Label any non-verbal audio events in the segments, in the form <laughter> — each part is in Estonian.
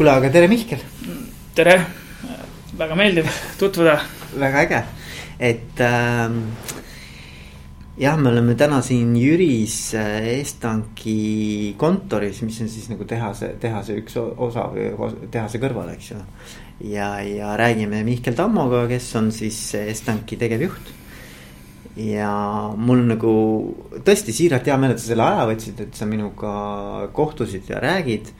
kuule, aga tere, Mihkel. tere, väga meeldiv tutvuda. väga äge, et äh, jah, me oleme täna siin Jüris äh, Estanki kontoris, mis on siis nagu tehase, tehase üks osa või tehase kõrval, eks ju. ja, ja räägime Mihkel Tammoga, kes on siis Estanki tegevjuht. ja mul nagu tõesti siiralt hea meel, et sa selle aja võtsid, et sa minuga kohtusid ja räägid.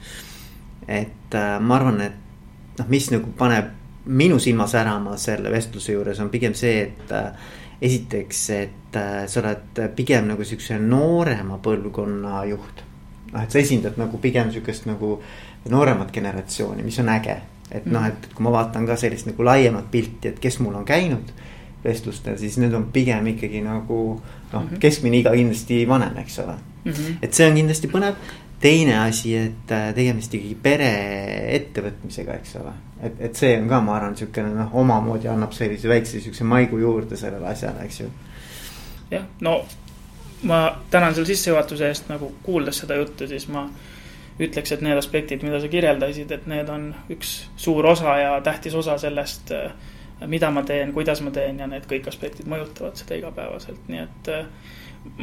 Et äh, ma arvan, et noh, mis nagu paneb minu silma särama selle vestluse juures on pigem see, et äh, esiteks, et äh, sa oled pigem nagu siukse noorema põlvkonna juht. noh, et sa esindad nagu pigem siukest nagu nooremat generatsiooni, mis on äge. et noh, et kui ma vaatan ka sellist nagu laiemat pilti, et kes mul on käinud vestlustel, siis need on pigem ikkagi nagu noh mm -hmm., keskmine iga kindlasti vanem, eks ole mm. -hmm. et see on kindlasti põnev teine asi, et äh, tegemist ikkagi pereettevõtmisega, eks ole. et, et see on ka, ma arvan, sihukene noh, omamoodi annab sellise väikse sihukese maigu juurde sellele asjale, eks ju. jah, no ma tänan selle sissejuhatuse eest, nagu kuuldes seda juttu, siis ma ütleks, et need aspektid, mida sa kirjeldasid, et need on üks suur osa ja tähtis osa sellest, äh, mida ma teen, kuidas ma teen ja need kõik aspektid mõjutavad seda igapäevaselt, nii et äh,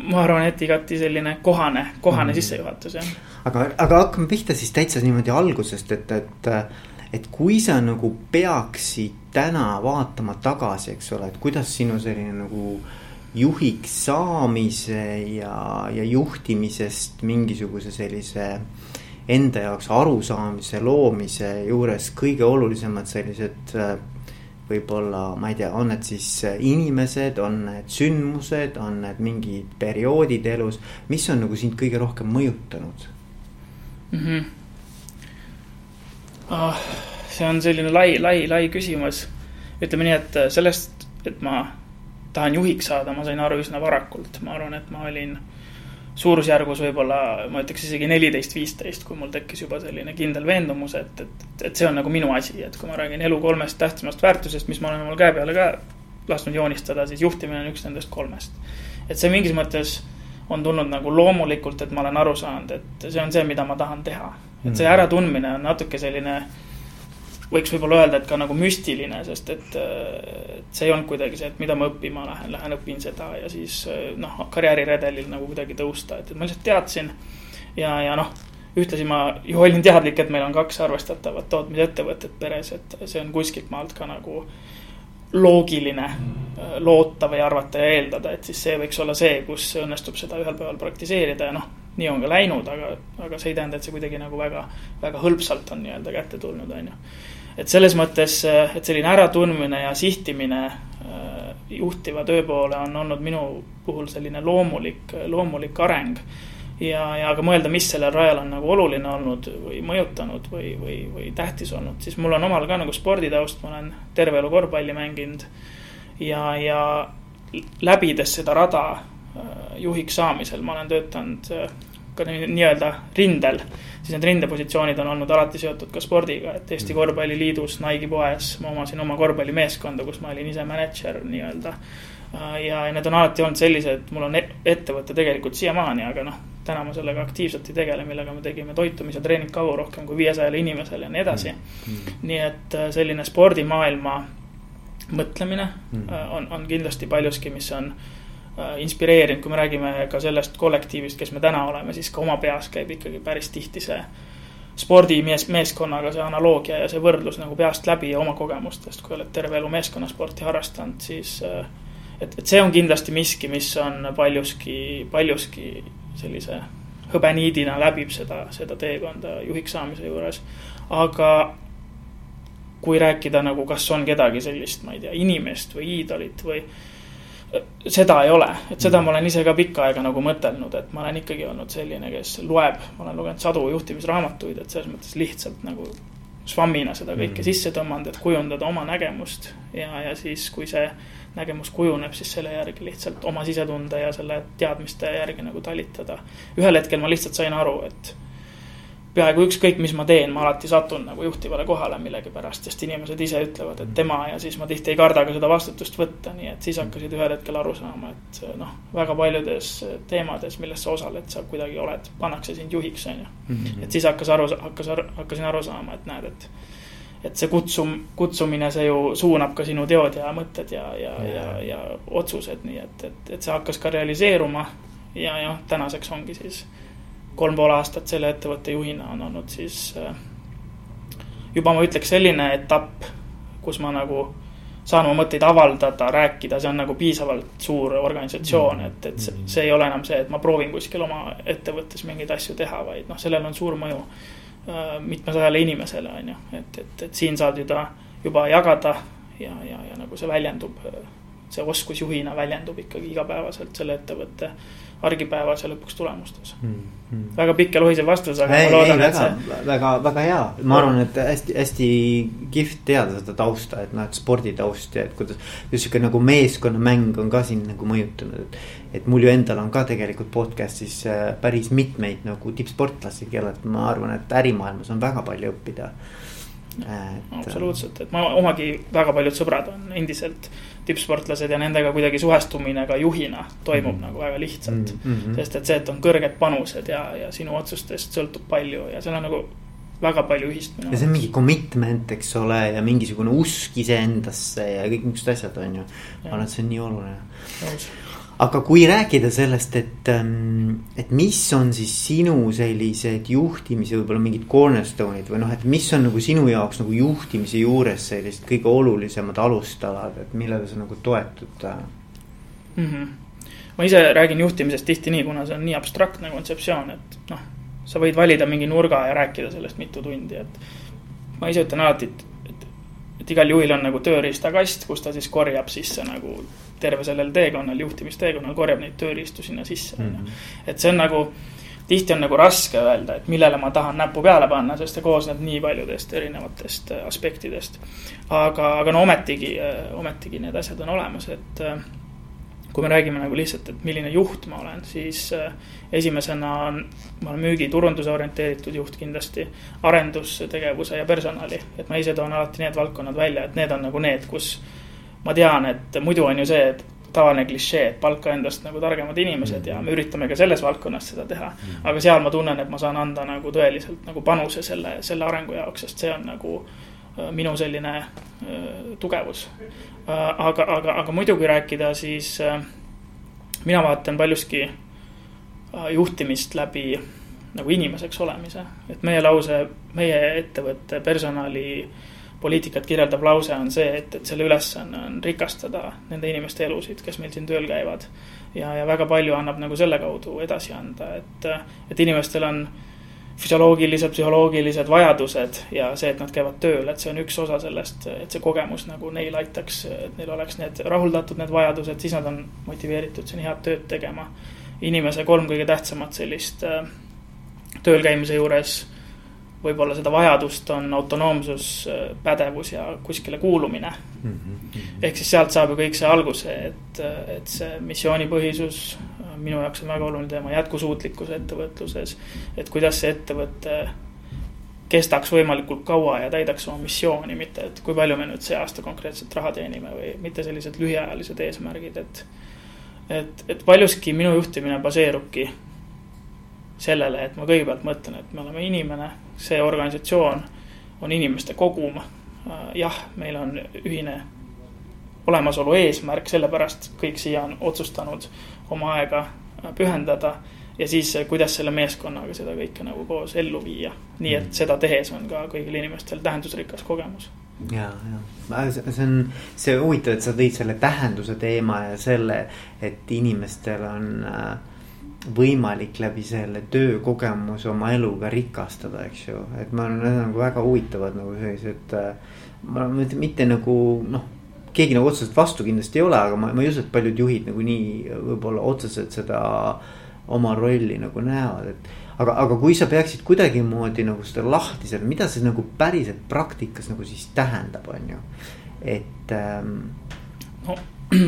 ma arvan, et igati selline kohane, kohane mm. sissejuhatus, jah. aga, aga hakkame pihta siis täitsa niimoodi algusest, et, et, et kui sa nagu peaksid täna vaatama tagasi, eks ole, et kuidas sinu selline nagu juhiks saamise ja, ja juhtimisest mingisuguse sellise enda jaoks arusaamise loomise juures kõige olulisemad sellised võib-olla, ma ei tea, on need siis inimesed, on need sündmused, on need mingid perioodid elus, mis on nagu sind kõige rohkem mõjutanud mm? -hmm. Oh, see on selline lai, lai, lai küsimus. ütleme nii, et sellest, et ma tahan juhiks saada, ma sain aru üsna varakult, ma arvan, et ma olin suurusjärgus võib-olla ma ütleks isegi neliteist, viisteist, kui mul tekkis juba selline kindel veendumus, et, et, et see on nagu minu asi, et kui ma räägin elu kolmest tähtsamast väärtusest, mis ma olen omal käe peale ka lasknud joonistada, siis juhtimine on üks nendest kolmest. et see mingis mõttes on tulnud nagu loomulikult, et ma olen aru saanud, et see on see, mida ma tahan teha. et see mm. äratundmine on natuke selline võiks võib-olla öelda, et ka nagu müstiline, sest et, et see ei olnud kuidagi see, et mida ma õppima lähen, lähen õpin seda ja siis noh, karjääriredelil nagu kuidagi tõusta, et, ma lihtsalt teadsin. ja, ja noh, ühtlasi ma ju olin teadlik, et meil on kaks arvestatavat tootmisettevõtet peres, et see on kuskilt maalt ka nagu loogiline loota või arvata ja eeldada, et siis see võiks olla see, kus õnnestub seda ühel päeval praktiseerida ja noh, nii on ka läinud, aga, aga see ei tähenda, et see kuidagi nagu väga, väga hõlpsalt on nii-öelda kätte tulnud, on ju et selles mõttes, et selline äratundmine ja sihtimine äh, juhtiva töö poole on olnud minu puhul selline loomulik, loomulik areng. ja, ja ka mõelda, mis sellel rajal on nagu oluline olnud või mõjutanud või, või, või tähtis olnud, siis mul on omal ka nagu sporditaust, ma olen terve elu korvpalli mänginud. ja, ja läbides seda rada äh, juhiks saamisel ma olen töötanud äh, ka nii-öelda rindel, siis need rindepositsioonid on olnud alati seotud ka spordiga, et Eesti mm. Korvpalliliidus, Nike'i poes ma omasin oma korvpallimeeskonda, kus ma olin ise mänedžer nii-öelda. ja need on alati olnud sellised, mul on e-, ettevõte tegelikult siiamaani, aga noh, täna ma sellega aktiivselt ei tegele, millega me tegime toitumise treeningkavu rohkem kui viiesajale inimesele ja nii edasi mm. nii et äh, selline spordimaailma mõtlemine mm. Äh, on, on kindlasti paljuski, mis on äh, Äh, inspireerinud, kui me räägime ka sellest kollektiivist, kes me täna oleme, siis ka oma peas käib ikkagi päris tihti see spordimees, meeskonnaga see analoogia ja see võrdlus nagu peast läbi ja oma kogemustest, kui oled terve elu meeskonnasporti harrastanud, siis äh, et, et see on kindlasti miski, mis on paljuski, paljuski sellise hõbeniidina läbib seda, seda teekonda juhiks saamise juures. aga kui rääkida nagu, kas on kedagi sellist, ma ei tea, inimest või iidolit või seda ei ole, et seda ma olen ise ka pikka aega nagu mõtelnud, et ma olen ikkagi olnud selline, kes loeb, ma olen lugenud sadu juhtimisraamatuid, et selles mõttes lihtsalt nagu švammina seda kõike mm. sisse tõmmanud, et kujundada oma nägemust. ja, ja siis, kui see nägemus kujuneb, siis selle järgi lihtsalt oma sisetunde ja selle teadmiste järgi nagu talitada. ühel hetkel ma lihtsalt sain aru, et peaaegu ükskõik, mis ma teen, ma alati satun nagu juhtivale kohale millegipärast, sest inimesed ise ütlevad, et tema ja siis ma tihti ei karda ka seda vastutust võtta, nii et siis hakkasid ühel hetkel aru saama, et noh, väga paljudes teemades, milles sa osaled, sa kuidagi oled, pannakse sind juhiks, on ju. Mhm. et siis hakkas aru, hakkas, hakkasin aru saama, et näed, et et see kutsum, kutsumine, see ju suunab ka sinu teod ja mõtted ja, ja, ja, ja, ja otsused, nii et, et, et see hakkas ka realiseeruma ja, ja tänaseks ongi siis kolm pool aastat selle ettevõtte juhina on olnud siis äh, juba ma ütleks selline etapp, kus ma nagu saan oma mõtteid avaldada, rääkida, see on nagu piisavalt suur organisatsioon, et, et see, see ei ole enam see, et ma proovin kuskil oma ettevõttes mingeid asju teha, vaid noh, sellel on suur mõju äh, mitmesajale inimesele, on ju, et, et, et siin saad ju ta juba jagada ja, ja, ja nagu see väljendub, see oskus juhina väljendub ikkagi igapäevaselt selle ettevõtte argipäevas ja lõpuks tulemustes mm. -hmm. väga pikk ja lohisev vastus, aga ei, ma loodan, et see. väga, väga hea, ma arvan, et hästi, hästi kihvt teada seda tausta, et noh, et sporditaust ja et kuidas. sihuke nagu meeskonnamäng on ka sind nagu mõjutanud, et. et mul ju endal on ka tegelikult podcast'is äh, päris mitmeid nagu tippsportlasi, kellelt ma arvan, et ärimaailmas on väga palju õppida et.... absoluutselt, et ma omagi väga paljud sõbrad on endiselt tippsportlased ja nendega kuidagi suhestumine ka juhina toimub mm -hmm. nagu väga lihtsalt mm. -hmm. sest et see, et on kõrged panused ja, ja sinu otsustest sõltub palju ja seal on nagu väga palju ühist. ja see on mingi commitment, eks ole, ja mingisugune usk iseendasse ja kõik niisugused asjad on ju. ma arvan, et see on nii oluline. nõus aga kui rääkida sellest, et, ähm, et mis on siis sinu sellised juhtimise võib-olla mingid cornerstone'id või noh, et mis on nagu sinu jaoks nagu juhtimise juures sellised kõige olulisemad alustalad, et millele sa nagu toetud mm? -hmm. ma ise räägin juhtimisest tihti nii, kuna see on nii abstraktne kontseptsioon, et noh, sa võid valida mingi nurga ja rääkida sellest mitu tundi, et ma ise ütlen alati, et, et, igal juhil on nagu tööriistakast, kus ta siis korjab sisse nagu terve sellel teekonnal, juhtimisteekonnal korjab neid tööriistu sinna sisse, on ju. Mhm. et see on nagu, tihti on nagu raske öelda, et millele ma tahan näppu peale panna, sest see koosneb nii paljudest erinevatest äh, aspektidest. aga, aga no ometigi, äh, ometigi need asjad on olemas, et äh, kui me räägime nagu lihtsalt, et milline juht ma olen, siis esimesena on, ma olen müügi-turunduse orienteeritud juht kindlasti, arendustegevuse ja personali, et ma ise toon alati need valdkonnad välja, et need on nagu need, kus ma tean, et muidu on ju see, et tavaline klišee, et palka endast nagu targemad inimesed ja me üritame ka selles valdkonnas seda teha. Mm. aga seal ma tunnen, et ma saan anda nagu tõeliselt nagu panuse selle, selle arengu jaoks, sest see on nagu äh, minu selline äh, tugevus. Äh, aga, aga, aga muidugi rääkida, siis mina vaatan paljuski juhtimist läbi nagu inimeseks olemise, et meie lause, meie ettevõtte personali äh, poliitikat kirjeldav lause on see, et, et selle ülesanne on rikastada nende inimeste elusid, kes meil siin tööl käivad. ja, ja väga palju annab nagu selle kaudu edasi anda, et, et inimestel on füsioloogilised, psühholoogilised vajadused ja see, et nad käivad tööl, et see on üks osa sellest, et see kogemus nagu neil aitaks, et neil oleks need rahuldatud, need vajadused, siis nad on motiveeritud siin head tööd tegema. inimese kolm kõige tähtsamat sellist äh, tööl käimise juures võib-olla seda vajadust on autonoomsus, pädevus ja kuskile kuulumine mm. -hmm. ehk siis sealt saab ju kõik see alguse, et, et see missioonipõhisus minu jaoks on väga oluline teema, jätkusuutlikkus ettevõtluses. et kuidas see ettevõte kestaks võimalikult kaua ja täidaks oma missiooni, mitte et kui palju me nüüd see aasta konkreetselt raha teenime või mitte sellised lühiajalised eesmärgid, et. et, et paljuski minu juhtimine baseerubki sellele, et ma kõigepealt mõtlen, et me oleme inimene, see organisatsioon on inimeste kogum. jah, meil on ühine olemasolu eesmärk, sellepärast kõik siia on otsustanud oma aega pühendada. ja siis, kuidas selle meeskonnaga seda kõike nagu koos ellu viia. nii et seda tehes on ka kõigil inimestel tähendusrikas kogemus ja, ja see on, see huvitav, et sa tõid selle tähenduse teema ja selle, et inimestel on äh, võimalik läbi selle töökogemuse oma elu ka rikastada, eks ju, et ma olen nagu väga huvitavad nagu sellised. Äh, ma mõtlen mitte nagu noh, keegi nagu otseselt vastu kindlasti ei ole, aga ma, ma ei usu, et paljud juhid nagu nii võib-olla otseselt seda oma rolli nagu näevad, et. aga, aga kui sa peaksid kuidagimoodi nagu seda lahti seal, mida see nagu päriselt praktikas nagu siis tähendab, on ju, et ähm.... no <clears throat>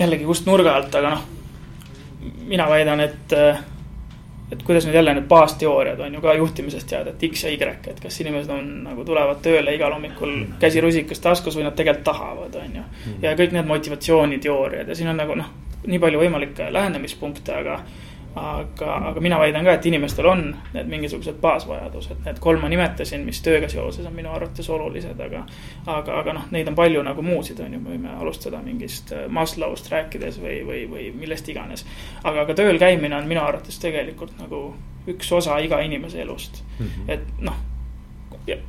jällegi kust nurga alt, aga noh mina väidan, et äh, et kuidas nüüd jälle need baasteooriad on ju ka juhtimisest teada, et X ja Y, et kas inimesed on nagu tulevad tööle igal hommikul käsi rusikas taskus või nad tegelikult tahavad, on ju. ja kõik need motivatsiooniteooriad ja siin on nagu noh, nii palju võimalikke lähenemispunkte, aga aga, aga mina väidan ka, et inimestel on need mingisugused baasvajadused, need kolm ma nimetasin, mis tööga seoses on minu arvates olulised, aga. aga, aga noh, neid on palju nagu muusid, on ju, me võime alustada mingist äh, Maslow'st rääkides või, või, või millest iganes. aga, aga tööl käimine on minu arvates tegelikult nagu üks osa iga inimese elust mm, -hmm. et noh.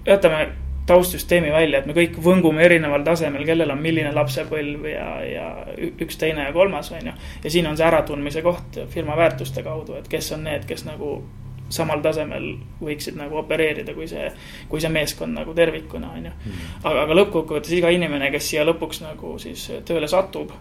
jätame taustsüsteemi välja, et me kõik võngume erineval tasemel, kellel on milline lapsepõlv ja, ja üks, teine ja kolmas, on ju. ja siin on see äratundmise koht firma väärtuste kaudu, et kes on need, kes nagu samal tasemel võiksid nagu opereerida, kui see, kui see meeskond nagu tervikuna, on ju. Mhm. aga, aga lõppkokkuvõttes iga inimene, kes siia lõpuks nagu siis tööle satub,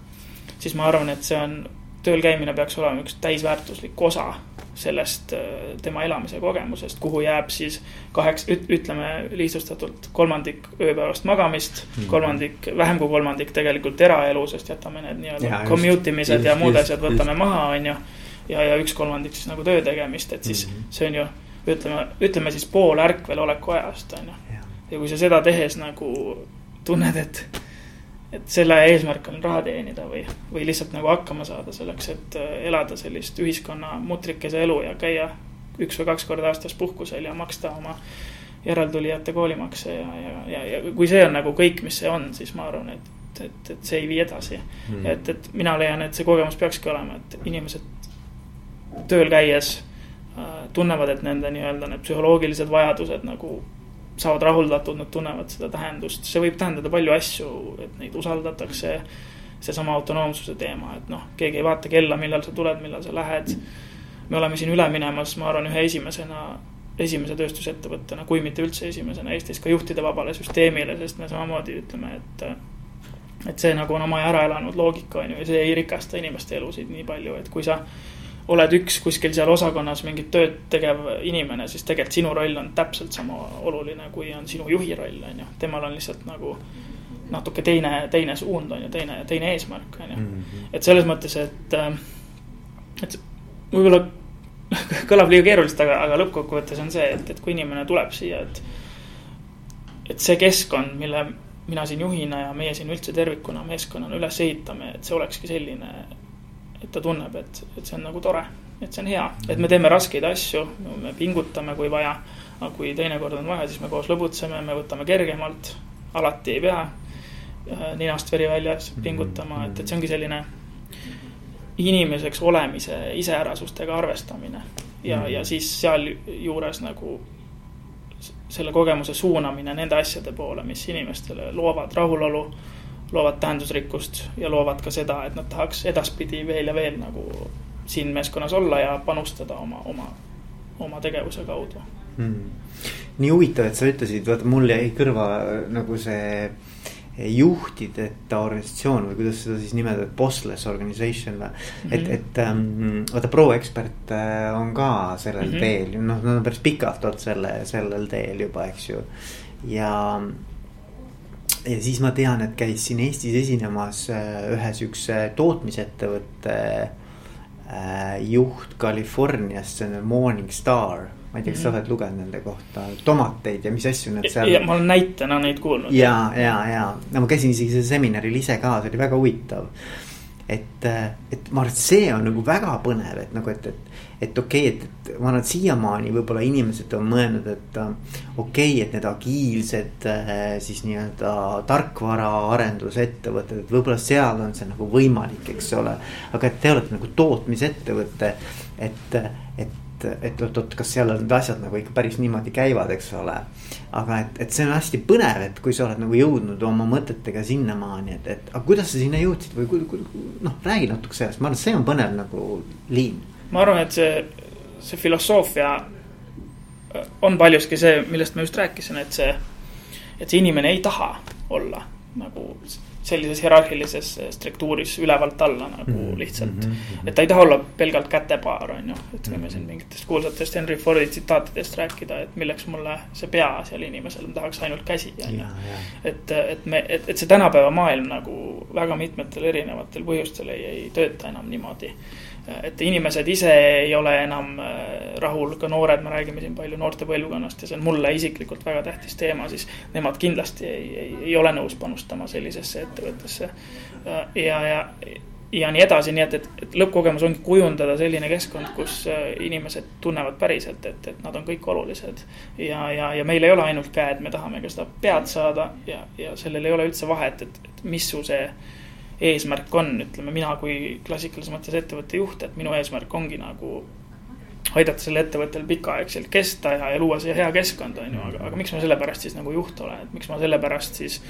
siis ma arvan, et see on, tööl käimine peaks olema üks täisväärtuslik osa sellest äh, tema elamise kogemusest, kuhu jääb siis kaheks, ütleme lihtsustatult kolmandik ööpäevast magamist mm, -hmm. kolmandik, vähem kui kolmandik tegelikult eraelu, sest jätame need nii-öelda commute imised ja muud just, asjad võtame just. maha, on ju. ja, ja üks kolmandik siis nagu töö tegemist, et siis mm -hmm. see on ju, ütleme, ütleme siis pool ärkveloleku ajast, on ju. ja kui sa seda tehes nagu tunned, et et selle eesmärk on raha teenida või, või lihtsalt nagu hakkama saada selleks, et äh, elada sellist ühiskonna mutrikese elu ja käia üks või kaks korda aastas puhkusel ja maksta oma järeltulijate koolimakse ja, ja, ja, ja kui see on nagu kõik, mis see on, siis ma arvan, et, et, et see ei vii edasi. Mm.. et, et mina leian, et see kogemus peakski olema, et inimesed tööl käies äh, tunnevad, et nende nii-öelda need psühholoogilised vajadused nagu saavad rahuldatud, nad tunnevad seda tähendust, see võib tähendada palju asju, et neid usaldatakse. seesama autonoomsuse teema, et noh, keegi ei vaata kella, millal sa tuled, millal sa lähed. me oleme siin üle minemas, ma arvan, ühe esimesena, esimese tööstusettevõttena, kui mitte üldse esimesena Eestis ka juhtide vabale süsteemile, sest me samamoodi ütleme, et. et see nagu on oma ära elanud loogika on ju ja see ei rikasta inimeste elusid nii palju, et kui sa oled üks kuskil seal osakonnas mingit tööd tegev inimene, siis tegelikult sinu roll on täpselt sama oluline, kui on sinu juhi roll, on ju. temal on lihtsalt nagu natuke teine, teine suund on ju, teine, teine eesmärk on ju. Mhm. et selles mõttes, et, äh, et võib-olla <laughs> kõlab liiga keeruliselt, aga, aga lõppkokkuvõttes on see, et, et kui inimene tuleb siia, et. et see keskkond, mille mina siin juhina ja meie siin üldse tervikuna meeskonnana üles ehitame, et see olekski selline et ta tunneb, et, et see on nagu tore, et see on hea, et me teeme raskeid asju, me pingutame, kui vaja. aga kui teinekord on vaja, siis me koos lõbutseme, me võtame kergemalt, alati ei pea äh, ninast veri väljas pingutama, et, et see ongi selline inimeseks olemise iseärasustega arvestamine. ja, ja siis sealjuures nagu selle kogemuse suunamine nende asjade poole, mis inimestele loovad rahulolu loovad tähendusrikkust ja loovad ka seda, et nad tahaks edaspidi veel ja veel nagu siin meeskonnas olla ja panustada oma, oma, oma tegevuse kaudu hmm.. nii huvitav, et sa ütlesid, vaata mul jäi kõrva nagu see juhtideta organisatsioon või kuidas seda siis nimetada, bossless organization või mm. -hmm. et, et ähm, vaata pro-ekspert äh, on ka sellel mm -hmm. teel, noh, nad on päris pikalt olnud selle, sellel teel juba, eks ju. ja ja siis ma tean, et käis siin Eestis esinemas äh, ühe siukse tootmisettevõtte äh, juht Californiast, see on Morning Star. ma ei tea, kas sa mhm. oled lugenud nende kohta tomateid ja mis asju need seal. ma olen näitena neid kuulnud. ja, ja, ja no ma käisin isegi sellel seminaril ise ka, see oli väga huvitav. et, äh, et ma arvan, et see on nagu väga põnev, et nagu, et, et et okei okay,, et, et ma arvan, et siiamaani võib-olla inimesed on mõelnud, et äh, okei okay,, et need agiilsed äh, siis nii-öelda tarkvaraarendusettevõtted, et võib-olla seal on see nagu võimalik, eks ole. aga et te olete nagu tootmisettevõte, et, et et oot-oot, kas seal need asjad nagu ikka päris niimoodi käivad, eks ole. aga et, et see on hästi põnev, et kui sa oled nagu jõudnud oma mõtetega sinnamaani, et, et aga kuidas sa sinna jõudsid või noh, räägi natuke sellest, ma arvan, et see on põnev nagu liin ma arvan, et see, see filosoofia on paljuski see, millest ma just rääkisin, et see, et see inimene ei taha olla nagu sellises hierarhilises struktuuris ülevalt alla nagu mm -hmm. lihtsalt mm. -hmm. et ta ei taha olla pelgalt kätepaar, on ju, et võime siin mingitest kuulsatest Henry Fordi tsitaatidest rääkida, et milleks mulle see pea seal inimesel, ma tahaks ainult käsi, on ju. et, et me, et, et see tänapäeva maailm nagu väga mitmetel erinevatel põhjustel ei, ei tööta enam niimoodi et inimesed ise ei ole enam rahul, ka noored, me räägime siin palju noorte põlvkonnast ja see on mulle isiklikult väga tähtis teema, siis nemad kindlasti ei, ei, ei ole nõus panustama sellisesse ettevõttesse. ja, ja ja nii edasi, nii et, et, et lõppkogemus ongi kujundada selline keskkond, kus äh, inimesed tunnevad päriselt, et, et nad on kõik olulised. ja, ja, ja meil ei ole ainult käed, me tahame ka seda pead saada ja, ja sellel ei ole üldse vahet, et, et mis su see eesmärk on, ütleme mina kui klassikalises mõttes ettevõtte juht, et minu eesmärk ongi nagu aidata sellel ettevõttel pikaaegselt kesta ja, ja luua siia hea keskkond, on ju, aga, aga miks ma sellepärast siis nagu juht olen, et miks ma sellepärast siis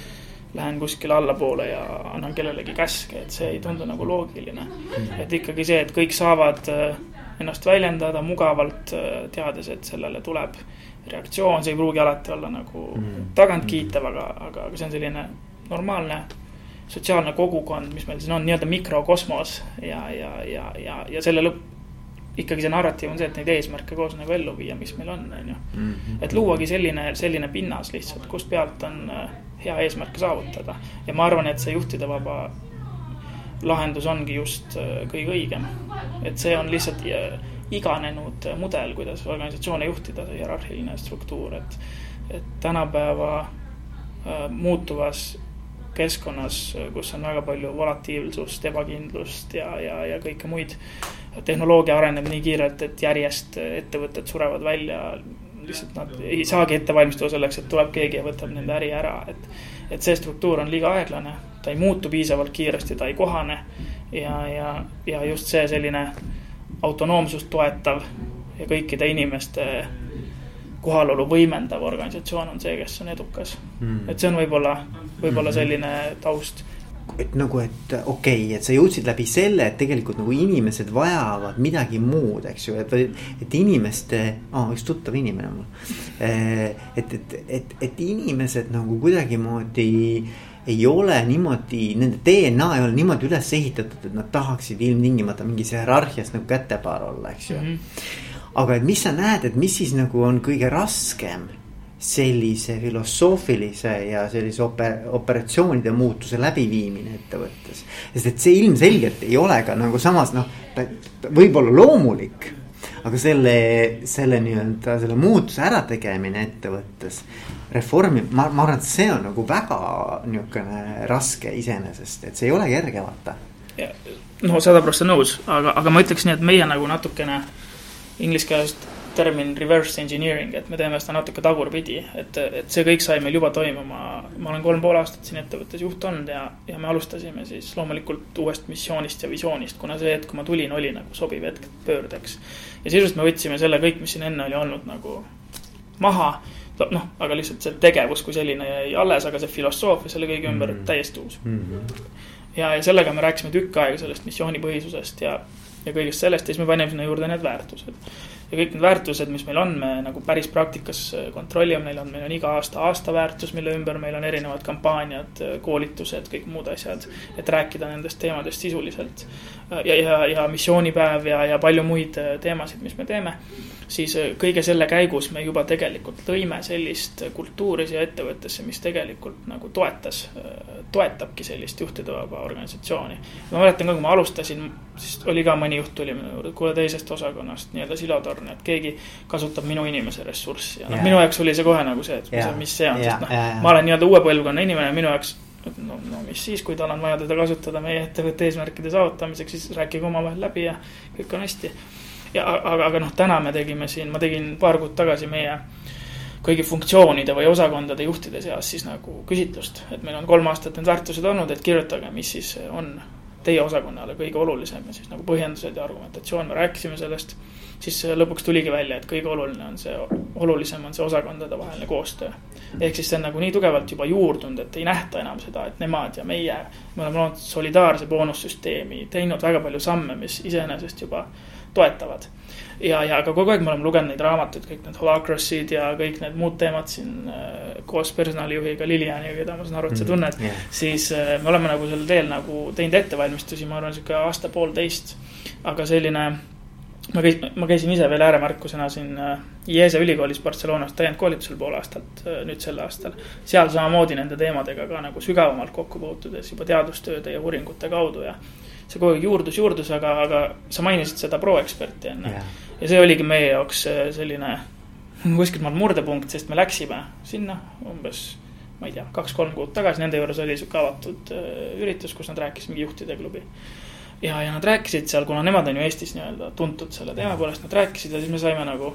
lähen kuskile allapoole ja annan kellelegi käske, et see ei tundu nagu loogiline. et ikkagi see, et kõik saavad äh, ennast väljendada mugavalt, äh, teades, et sellele tuleb reaktsioon, see ei pruugi alati olla nagu mm. tagantkiitev, aga, aga, aga see on selline normaalne sotsiaalne kogukond, mis meil siin on, nii-öelda mikrokosmos ja, ja, ja, ja, ja selle lõpp, ikkagi see narratiiv on see, et neid eesmärke koos nagu ellu viia, mis meil on, on ju. Mhm. et luuagi selline, selline pinnas lihtsalt, kust pealt on äh, hea eesmärke saavutada. ja ma arvan, et see juhtide vaba lahendus ongi just äh, kõige õigem. et see on lihtsalt äh, iganenud mudel, kuidas organisatsioone juhtida, see hierarhiline struktuur, et, et tänapäeva muutuvas keskkonnas, kus on väga palju volatiilsust, ebakindlust ja, ja, ja kõike muid. tehnoloogia areneb nii kiirelt, et järjest ettevõtted surevad välja lihtsalt nad ei saagi ette valmistada selleks, et tuleb keegi ja võtab nende äri ära, et. et see struktuur on liiga aeglane, ta ei muutu piisavalt kiiresti, ta ei kohane. ja, ja, ja just see selline autonoomsust toetav ja kõikide inimeste kohalolu võimendav organisatsioon on see, kes on edukas mm.. et see on võib-olla, võib-olla hmm. selline taust et nagu, et okei okay,, et sa jõudsid läbi selle, et tegelikult nagu inimesed vajavad midagi muud, eks ju, et, et inimeste oh,, üks tuttav inimene mul. Eh, et, et, et, et inimesed nagu kuidagimoodi ei ole niimoodi, nende DNA ei ole niimoodi üles ehitatud, et nad tahaksid ilmtingimata mingis hierarhias nagu kätepaar olla, eks ju mm. -hmm. Aga et mis sa näed, et mis siis nagu on kõige raskem sellise filosoofilise ja sellise oper-, operatsioonide muutuse läbiviimine ettevõttes. sest et see ilmselgelt ei ole ka nagu samas noh, ta, võib olla loomulik. aga selle, selle nii-öelda selle muutuse ärategemine ettevõttes, reformi, ma, ma arvan, et see on nagu väga niisugune raske iseenesest, et see ei ole kerge, vaata. no sada prossa nõus, aga, aga ma ütleks nii, et meie nagu natukene inglise keelest termin reverse engineering, et me teeme seda natuke tagurpidi, et, et see kõik sai meil juba toimuma. ma olen kolm pool aastat siin ettevõttes juht olnud ja, ja me alustasime siis loomulikult uuest missioonist ja visioonist, kuna see hetk, kui ma tulin, oli nagu sobiv hetk pöördeks. ja sisuliselt me võtsime selle kõik, mis siin enne oli olnud nagu maha noh, aga lihtsalt see tegevus kui selline jäi alles, aga see filosoofia selle kõige ümber mm -hmm. täiesti uus mm. -hmm. ja, ja sellega me rääkisime tükk aega sellest missioonipõhisusest ja, ja kõigest sellest ja siis me panime sinna juurde need väärtused ja kõik need väärtused, mis meil on, me nagu päris praktikas äh, kontrollime, meil on, meil on iga aasta aastaväärtus, mille ümber meil on erinevad kampaaniad, äh, koolitused, kõik muud asjad. et rääkida nendest teemadest sisuliselt. Äh, ja, ja, ja missioonipäev ja, ja palju muid teemasid, mis me teeme siis kõige selle käigus me juba tegelikult lõime sellist kultuuri siia ettevõttesse, mis tegelikult nagu toetas, toetabki sellist juhtidevaba organisatsiooni. ma mäletan ka, kui ma alustasin, siis oli ka mõni juht tuli minu juurde, kuule teisest osakonnast nii-öelda silotorn, et keegi kasutab minu inimese ressurssi. Ja noh, minu jaoks oli see kohe nagu see, et mis, mis see on, sest noh, ma olen nii-öelda uue põlvkonna inimene, minu jaoks no, no mis siis, kui tal on vaja teda kasutada meie ettevõtte eesmärkide saavutamiseks, siis rääkige omavahel läbi ja kõik on hästi. Ja aga, aga noh, täna me tegime siin, ma tegin paar kuud tagasi meie kõigi funktsioonide või osakondade juhtide seas siis nagu küsitlust. et meil on kolm aastat need väärtused olnud, et kirjutage, mis siis on teie osakonnale kõige olulisem ja siis nagu põhjendused ja argumentatsioon, me rääkisime sellest. siis lõpuks tuligi välja, et kõige oluline on see, olulisem on see osakondade vaheline koostöö. ehk siis see on nagu nii tugevalt juba juurdunud, et ei nähta enam seda, et nemad ja meie. me oleme loonud solidaarse boonussüsteemi, teinud väga palju samme, mis iseenesest juba toetavad. Ja, ja ka kogu aeg me oleme lugenud neid raamatuid, kõik need Holacrosid ja kõik need muud teemad siin äh, koos personalijuhiga Lilianiga, keda ma saan aru, et sa mhm. tunned mm. -hmm. siis äh, me oleme nagu sellel teel nagu teinud ettevalmistusi, ma arvan, sihuke aasta-poolteist. aga selline ma käisin, ma käisin ise veel ääremärkusena siin äh, IESE ülikoolis Barcelonas täiendkoolitusel pool aastat, nüüd sel aastal. seal samamoodi nende teemadega ka nagu sügavamalt kokku puutudes juba teadustööde ja uuringute kaudu ja see kogu aeg juurdus, juurdus, aga, aga sa mainisid seda pro-eksperti enne Jah. ja see oligi meie jaoks äh, selline <laughs> kuskilt maalt murdepunkt, sest me läksime sinna umbes, ma ei tea, kaks-kolm kuud tagasi, nende juures oli sihuke avatud äh, üritus, kus nad rääkisid mingi juhtide klubi. ja, ja nad rääkisid seal, kuna nemad on ju Eestis nii-öelda tuntud selle teema poolest, nad rääkisid ja siis me saime nagu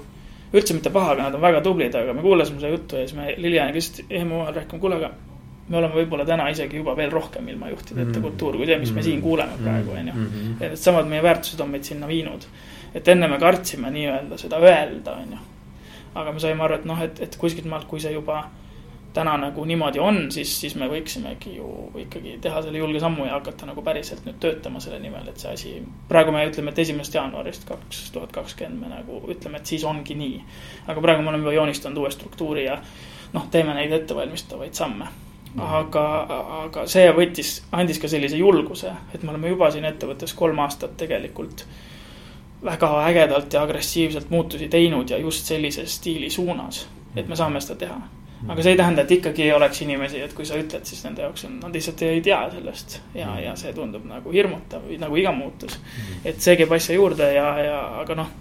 üldse mitte paha, aga nad on väga tublid, aga me kuulasime seda juttu ja siis me Lilianiga lihtsalt jäime omavahel rääkima, kuule, aga me oleme võib-olla täna isegi juba veel rohkem ilma juhtideta Mhm. kultuur kui see, mis me siin kuuleme praegu, on ju. Mhm. ja needsamad meie väärtused on meid sinna viinud. et enne me kartsime nii-öelda seda öelda, on ju. aga me saime aru, et noh, et, et kuskilt maalt, kui see juba täna nagu niimoodi on, siis, siis me võiksimegi ju ikkagi teha selle julge sammu ja hakata nagu päriselt nüüd töötama selle nimel, et see asi. praegu me ütleme, et esimesest jaanuarist kaks tuhat kakskümmend me nagu ütleme, et siis ongi nii. aga praegu me oleme juba joonistanud uue struktuuri ja noh, teeme neid ettevalmistavaid samme aga, aga see võttis, andis ka sellise julguse, et me oleme juba siin ettevõttes kolm aastat tegelikult väga ägedalt ja agressiivselt muutusi teinud ja just sellises stiili suunas, et me saame seda teha. aga see ei tähenda, et ikkagi ei oleks inimesi, et kui sa ütled, siis nende jaoks on, nad lihtsalt ei tea sellest ja, ja see tundub nagu hirmutav, nagu iga muutus. et see käib asja juurde ja, ja aga noh,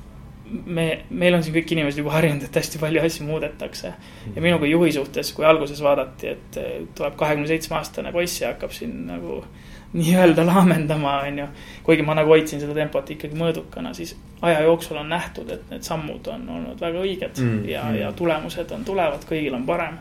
me, meil on siin kõik inimesed juba harjunud, et hästi palju asju muudetakse. ja minu kui juhi suhtes, kui alguses vaadati, et eh, tuleb kahekümne seitsme aastane poiss ja hakkab siin nagu nii-öelda laamendama, on ju. kuigi ma nagu hoidsin seda tempot ikkagi mõõdukana, siis aja jooksul on nähtud, et need sammud on olnud väga õiged Mm, ja mm. ja tulemused on tulevad, kõigil on parem.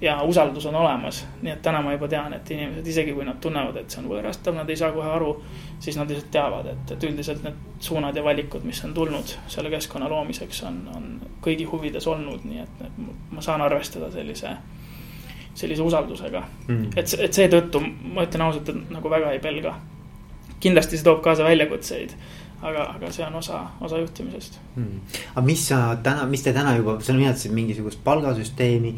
ja usaldus on olemas, nii et täna ma juba tean, et inimesed, isegi kui nad tunnevad, et see on võõrastav, nad ei saa kohe aru. Siis nad lihtsalt teavad, et, et üldiselt need suunad ja valikud, mis on tulnud selle keskkonna loomiseks, on, on kõigi huvides olnud, nii et, et ma saan arvestada sellise sellise usaldusega Mm. et, et seetõttu ma ütlen ausalt, et nagu väga ei pelga. kindlasti see toob kaasa väljakutseid, aga, aga see on osa, osa juhtimisest. Mm. aga mis sa täna, mis te täna juba, sa nimetasid mingisugust palgasüsteemi,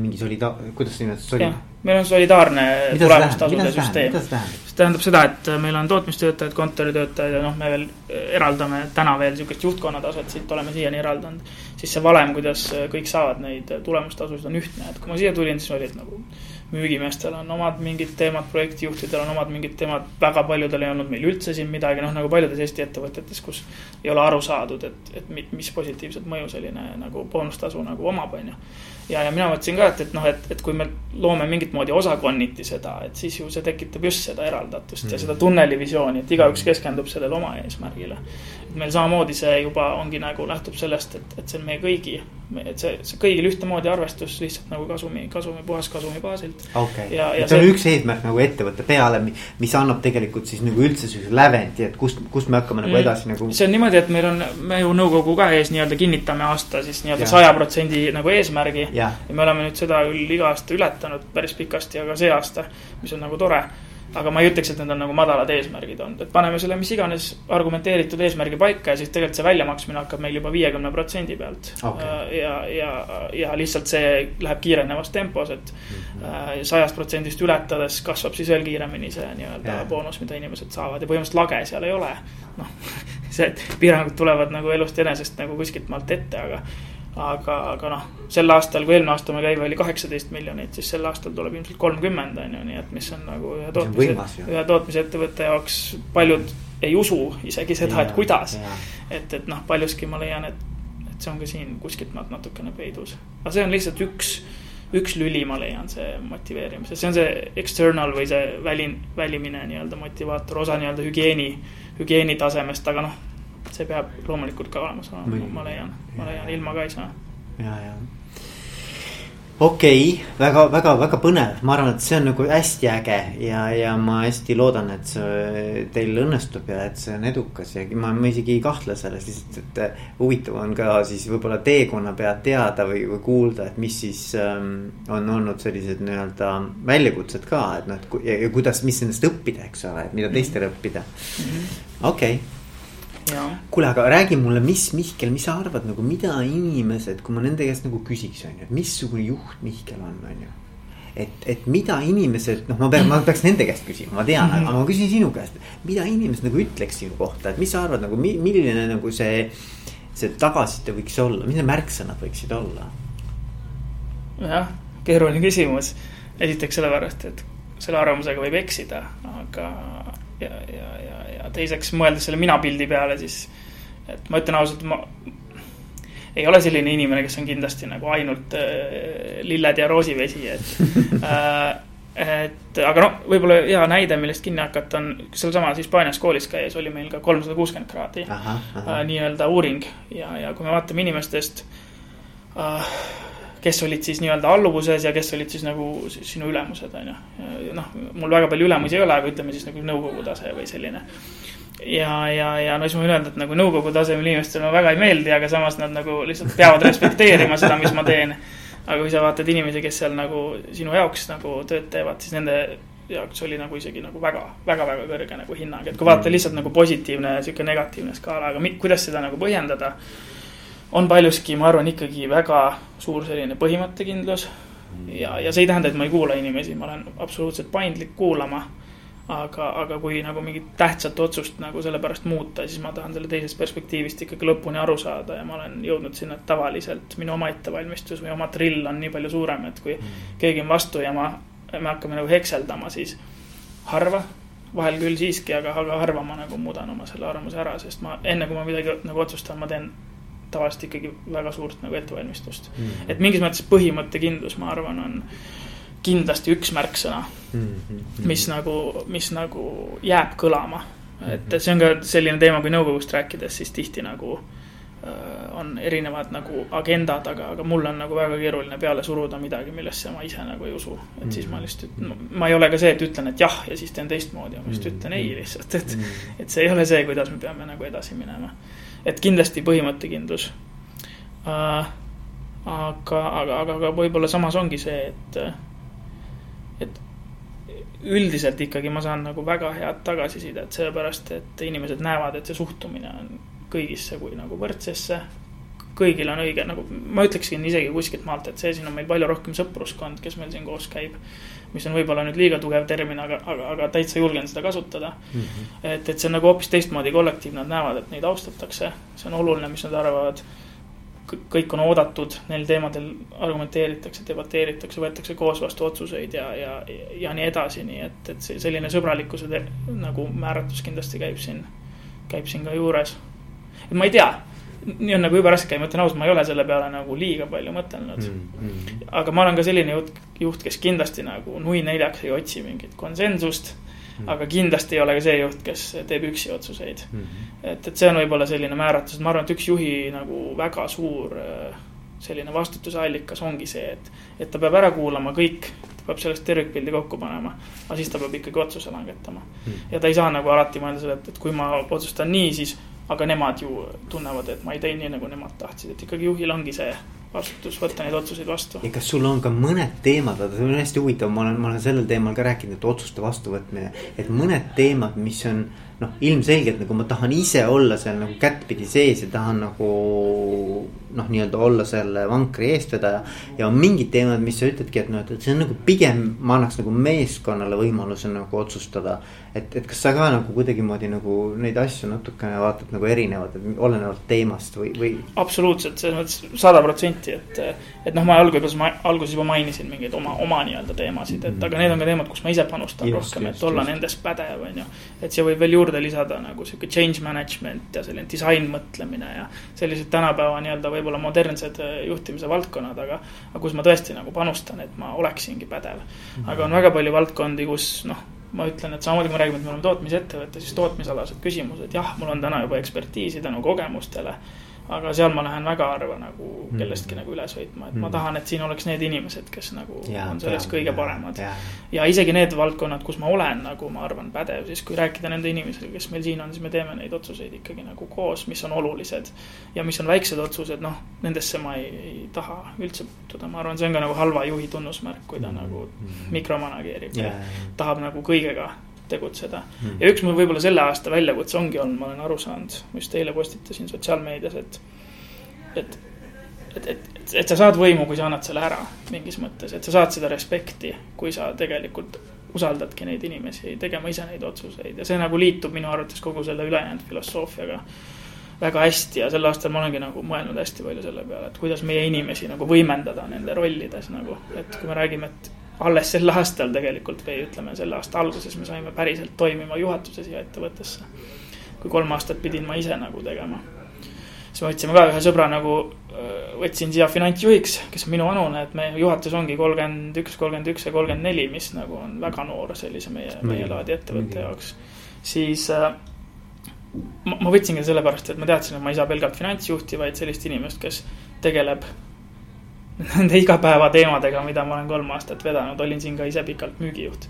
mingi solida-, kuidas sa nimetasid, meil on solidaarne tulemustasude süsteem see tähendab? seda, et meil on tootmistöötajad, kontoritöötajad ja noh, me veel eraldame täna veel sihukest juhtkonnataset, siit oleme siiani eraldanud. siis see valem, kuidas kõik saavad neid tulemustasusid, on ühtne, et kui ma siia tulin, siis olid nagu müügimeestel on omad mingid teemad, projektijuhtidel on omad mingid teemad, väga paljudel ei olnud meil üldse siin midagi, noh nagu paljudes Eesti ettevõtetes, kus ei ole aru saadud, et, et mi- mis positiivset mõju selline nagu boonustasu nagu omab, on ju. Ja, ja mina mõtlesin ka, et, et noh, et, et kui me loome mingit moodi osakonniti seda, et siis ju see tekitab just seda eraldatust ja seda tunnelivisiooni, et igaüks keskendub sellele oma eesmärgile. et meil samamoodi see juba ongi nagu lähtub sellest, et, et see on meie kõigi, et see, see kõigil ühtemoodi arvestus lihtsalt nagu kasumi, kasumi, puhaskasumi baasilt. okei Ja- ja et see on see- üks eesmärk nagu ettevõtte peale, mis annab tegelikult siis nagu üldse sellise lävendi, et kust, kust me hakkame nagu Mm. edasi nagu. see on niimoodi, et meil on, me ju nõukogu ka ees nii-öelda kinnitame aasta siis nii-öelda saja protsendi nagu eesmärgi. Jah, ja me oleme nüüd seda küll iga aasta ületanud päris pikasti, aga see aasta, mis on nagu tore. aga ma ei ütleks, et need on nagu madalad eesmärgid olnud, et paneme selle mis iganes argumenteeritud eesmärgi paika ja siis tegelikult see väljamaksmine hakkab meil juba viiekümne protsendi pealt Okei. ja, ja, ja lihtsalt see läheb kiirenevas tempos, et Mhm. sajast protsendist ületades kasvab siis veel kiiremini see nii-öelda Jah. boonus, mida inimesed saavad ja põhimõtteliselt lage seal ei ole. noh, <laughs> see, et piirangud tulevad nagu elust enesest nagu kuskilt maalt ette, aga aga, aga noh, sel aastal, kui eelmine aasta meie käive oli kaheksateist miljonit, siis sel aastal tuleb ilmselt kolmkümmend on ju, nii et mis on nagu ühe tootmise ühe tootmisettevõtte jaoks paljud ei usu isegi seda, et kuidas. et, et noh, paljuski ma leian, et, et see on ka siin kuskilt natukene peidus. aga see on lihtsalt üks, üks lüli, ma leian, see motiveerimise, see on see external või see väli, välimine nii-öelda motivaator, osa nii-öelda hügieeni, hügieeni tasemest, aga noh, see peab loomulikult ka olemas olema. Ma leian, ma leian, ilma ka ei saa. ja, ja okei okay, väga, väga, väga põnev, ma arvan, et see on nagu hästi äge ja, ja ma hästi loodan, et see teil õnnestub ja et see on edukas ja ma, ma isegi ei kahtle selles, lihtsalt, et äh, huvitav on ka siis võib-olla teekonna pealt teada või, või kuulda, et mis siis ähm, on olnud sellised nii-öelda väljakutsed ka, et noh, et ja, ja kuidas, mis nendest õppida, eks ole, et mida teistel õppida. okei. okay kuule, aga räägi mulle, mis Mihkel, mis sa arvad nagu, mida inimesed, kui ma nende käest nagu küsiks, on ju, et missugune juht Mihkel on, on ju. et, et mida inimesed, noh, ma pean, ma peaks nende käest küsima, ma tean, aga ma küsin sinu käest. mida inimesed nagu ütleks sinu kohta, et mis sa arvad nagu, milline nagu see, see tagasiside võiks olla, mis need märksõnad võiksid olla? jah, keeruline küsimus. esiteks sellepärast, et selle arvamusega võib eksida, aga ja, ja, ja, ja teiseks mõeldes selle mina pildi peale, siis et ma ütlen ausalt, ma ei ole selline inimene, kes on kindlasti nagu ainult äh, lilled ja roosivesi, et <laughs> äh, et aga noh, võib-olla hea näide, millest kinni hakata, on sealsamas Hispaanias koolis käies oli meil ka kolmsada kuuskümmend kraadi äh, nii-öelda uuring. Ja, ja kui me vaatame inimestest äh,, kes olid siis nii-öelda alluvuses ja kes olid siis nagu sinu ülemused, on ju. noh, mul väga palju ülemusi ei ole, aga ütleme siis nagu nõukogu tase või selline ja, ja, ja no siis ma võin öelda, et nagu nõukogu tasemel inimestele ma väga ei meeldi, aga samas nad nagu lihtsalt peavad respekteerima seda, mis ma teen aga kui sa vaatad inimesi, kes seal nagu sinu jaoks nagu tööd teevad, siis nende jaoks oli nagu isegi nagu väga, väga, väga kõrge nagu hinnang, et kui vaadata lihtsalt nagu positiivne sihuke negatiivne skaala, aga kuidas seda nagu põhjendada. On paljuski, ma arvan, ikkagi väga suur selline põhimõttekindlus. ja, ja see ei tähenda, et ma ei kuula inimesi, ma olen absoluutselt paindlik kuulama aga, aga kui nagu mingit tähtsat otsust nagu sellepärast muuta, siis ma tahan selle teisest perspektiivist ikkagi lõpuni aru saada ja ma olen jõudnud sinna, et tavaliselt minu oma ettevalmistus või oma drill on nii palju suurem, et kui mm. keegi on vastu ja ma, me hakkame nagu hekseldama, siis harva, vahel küll siiski, aga, aga harva ma nagu muudan oma selle arvamuse ära, sest ma enne, kui ma midagi nagu otsustan, ma teen tavaliselt ikkagi väga suurt nagu ettevalmistust mm.. et mingis mõttes põhimõttekindlus, ma arvan, on kindlasti üks märksõna mm, -hmm. mis nagu, mis nagu jääb kõlama. et mhm. see on ka selline teema, kui nõukogust rääkides, siis tihti nagu äh, on erinevad nagu agendad, aga, aga mul on nagu väga keeruline peale suruda midagi, millesse ma ise nagu ei usu. et siis ma lihtsalt, ma ei ole ka see, et ütlen, et jah, ja siis teen teistmoodi, ma lihtsalt ütlen ei lihtsalt, et, et see ei ole see, kuidas me peame nagu edasi minema. Et kindlasti põhimõttekindlus äh,. aga, aga, aga, aga võib-olla samas ongi see, et et üldiselt ikkagi ma saan nagu väga head tagasisidet, sellepärast et inimesed näevad, et see suhtumine on kõigisse kui nagu võrdsesse. kõigil on õige, nagu ma ütleksin isegi kuskilt maalt, et see siin on meil palju rohkem sõpruskond, kes meil siin koos käib. Mis on võib-olla nüüd liiga tugev termin, aga, aga, aga täitsa julgen seda kasutada mm. -hmm. et, et see on nagu hoopis teistmoodi kollektiiv, nad näevad, et neid austatakse, see on oluline, mis nad arvavad kõik on oodatud, neil teemadel argumenteeritakse, debateeritakse, võetakse koos vastu otsuseid ja, ja, ja nii edasi, nii et, et see selline sõbralikkuse nagu määratlus kindlasti käib siin, käib siin ka juures. et ma ei tea, nii on nagu jube raske, ma ütlen ausalt, ma ei ole selle peale nagu liiga palju mõtelnud mm. -hmm. aga ma olen ka selline juht, juht, kes kindlasti nagu nui neljaks ei otsi mingit konsensust Mm. aga kindlasti ei ole ka see juht, kes teeb üksi otsuseid mm. -hmm. et, et see on võib-olla selline määratlus, ma arvan, et üks juhi nagu väga suur äh, selline vastutuse allikas ongi see, et, et ta peab ära kuulama kõik, ta peab sellest tervikpildi kokku panema, aga siis ta peab ikkagi otsuse langetama mm. -hmm. ja ta ei saa nagu alati mõelda seda, et, et kui ma otsustan nii, siis aga nemad ju tunnevad, et ma ei teinud nii, nagu nemad tahtsid, et ikkagi juhil ongi see vastutus võtta neid otsuseid vastu. ja kas sul on ka mõned teemad, vaata see on hästi huvitav, ma olen, ma olen sellel teemal ka rääkinud, et otsuste vastuvõtmine. et mõned teemad, mis on noh, ilmselgelt nagu ma tahan ise olla seal nagu kättpidi sees ja tahan nagu noh, nii-öelda olla selle vankri eestvedaja. ja on mingid teemad, mis sa ütledki, et noh, et see on nagu pigem ma annaks nagu meeskonnale võimaluse nagu otsustada. Et, et kas sa ka nagu kuidagimoodi nagu neid asju natukene vaatad nagu erinevalt, et olenevalt teemast või, või? absoluutselt, selles mõttes sada protsenti, et, et noh, ma alguses, alguses juba mainisin mingeid oma, oma nii-öelda teemasid, et aga need on ka teemad, kus ma ise panustan just, rohkem, et olla just. nendes pädev, on ju. et siia võib veel juurde lisada nagu sihuke change management ja selline disainmõtlemine ja sellised tänapäeva nii-öelda võib võib-olla modernsed äh, juhtimise valdkonnad, aga, aga kus ma tõesti nagu panustan, et ma oleksingi pädev. Mhm. aga on väga palju valdkondi, kus noh, ma ütlen, et samamoodi kui me räägime, et me oleme tootmisettevõte, siis tootmisalased küsimused, jah, mul on täna juba ekspertiisi tänu kogemustele aga seal ma lähen väga harva nagu mm. kellestki mm. nagu üle sõitma, et mm. ma tahan, et siin oleks need inimesed, kes nagu ja, on selles kõige ja, paremad. ja isegi need valdkonnad, kus ma olen nagu ma arvan pädev, siis kui rääkida nende inimestega, kes meil siin on, siis me teeme neid otsuseid ikkagi nagu koos, mis on olulised. ja mis on väiksed otsused, noh, nendesse ma ei, ei taha üldse puutuda, ma arvan, see on ka nagu halva juhi tunnusmärk, kui ta mm. nagu mikromanageerib ja tahab nagu kõigega tegutseda. Mm.. ja üks mul võib-olla selle aasta väljakutse ongi olnud, ma olen aru saanud, just eile postitasin sotsiaalmeedias, et, et, et, et, et, et sa saad võimu, kui sa annad selle ära mingis mõttes, et sa saad seda respekti, kui sa tegelikult usaldadki neid inimesi tegema ise neid otsuseid. Ja see nagu liitub minu arvates kogu selle ülejäänud filosoofiaga väga hästi ja sel aastal ma olengi nagu mõelnud hästi palju selle peale, et kuidas meie inimesi nagu võimendada nende rollides nagu, et kui me räägime, et alles sel aastal tegelikult või ütleme, selle aasta alguses me saime päriselt toimima juhatuse siia ettevõttesse. kui kolm aastat pidin ma ise nagu tegema. siis me võtsime ka ühe sõbra nagu, võtsin siia finantsjuhiks, kes on minu vanune, et meie juhatus ongi kolmkümmend üks, kolmkümmend üks ja kolmkümmend neli, mis nagu on väga noor sellise meie, meie laadi ettevõtte jaoks. siis äh, ma, ma võtsingi sellepärast, et ma teadsin, et ma ei saa pelgalt finantsjuhti, vaid sellist inimest, kes tegeleb nende igapäevateemadega, mida ma olen kolm aastat vedanud, olin siin ka ise pikalt müügijuht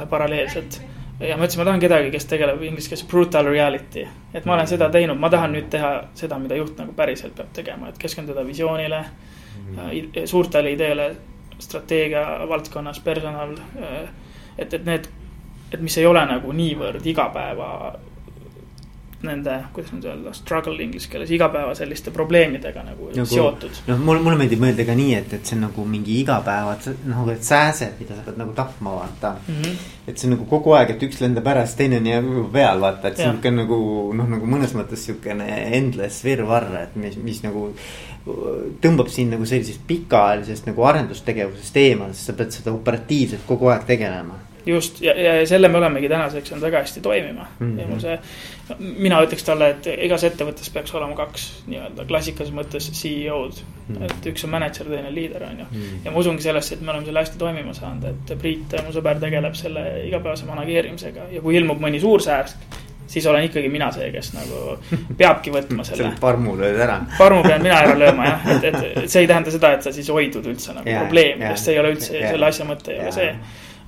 äh, paralleelselt. ja ma ütlesin, ma tahan kedagi, kes tegeleb inglise keeles brutal reality. et ma olen seda teinud, ma tahan nüüd teha seda, mida juht nagu päriselt peab tegema, et keskenduda visioonile mm., suurtele ideele, strateegia valdkonnas, personal. Äh, et, et need, et mis ei ole nagu niivõrd igapäeva nende, kuidas nüüd öelda, struggle inglise keeles, igapäeva selliste probleemidega nagu, nagu seotud. noh, mulle, mulle meeldib mõelda ka nii, et, et see on nagu mingi igapäeva, nagu et sääsed, mida sa pead nagu tapma, vaata mm. -hmm. et see on nagu kogu aeg, et üks lendab ära, siis teine on jääb peal, vaata, et see on niisugune nagu noh, nagu mõnes mõttes niisugune endless virvarr, et mis, mis nagu tõmbab sind nagu sellisest pikaajalisest nagu arendustegevusest eemale, sest sa pead seda operatiivselt kogu aeg tegelema just ja, ja selle me olemegi tänaseks saanud väga hästi toimima mm. -hmm. ja mul see, mina ütleks talle, et igas ettevõttes peaks olema kaks nii-öelda klassikalises mõttes CEO-d mm. -hmm. et üks on mänedžer, teine liider on ju mm. -hmm. ja ma usungi sellesse, et me oleme selle hästi toimima saanud, et Priit, mu sõber, tegeleb selle igapäevase manageerimisega ja kui ilmub mõni suur sääsk siis olen ikkagi mina see, kes nagu <laughs> peabki võtma selle. selle parmu lööd ära. parmu pean mina ära lööma jah, et, et, et see ei tähenda seda, et sa siis hoidud üldse nagu yeah, probleemidest, see ei ole üldse yeah, selle asja mõte ei yeah. ole see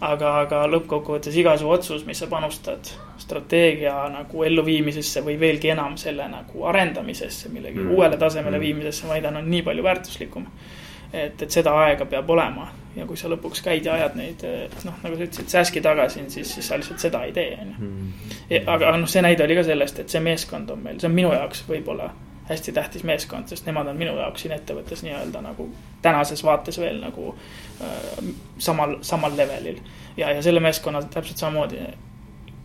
aga, aga lõppkokkuvõttes iga su otsus, mis sa panustad strateegia nagu elluviimisesse või veelgi enam selle nagu arendamisesse, millegi mm. uuele tasemele mm. viimisesse, ma väidan, on nii palju väärtuslikum. et, et seda aega peab olema ja kui sa lõpuks käid ja ajad neid noh, nagu sa ütlesid, sääski tagasi, siis, siis sa lihtsalt seda ei tee, on ju. Mm. aga noh, see näide oli ka sellest, et see meeskond on meil, see on minu jaoks võib-olla hästi tähtis meeskond, sest nemad on minu jaoks siin ettevõttes nii-öelda nagu tänases vaates veel nagu äh, samal, samal levelil. ja, ja selle meeskonna täpselt samamoodi.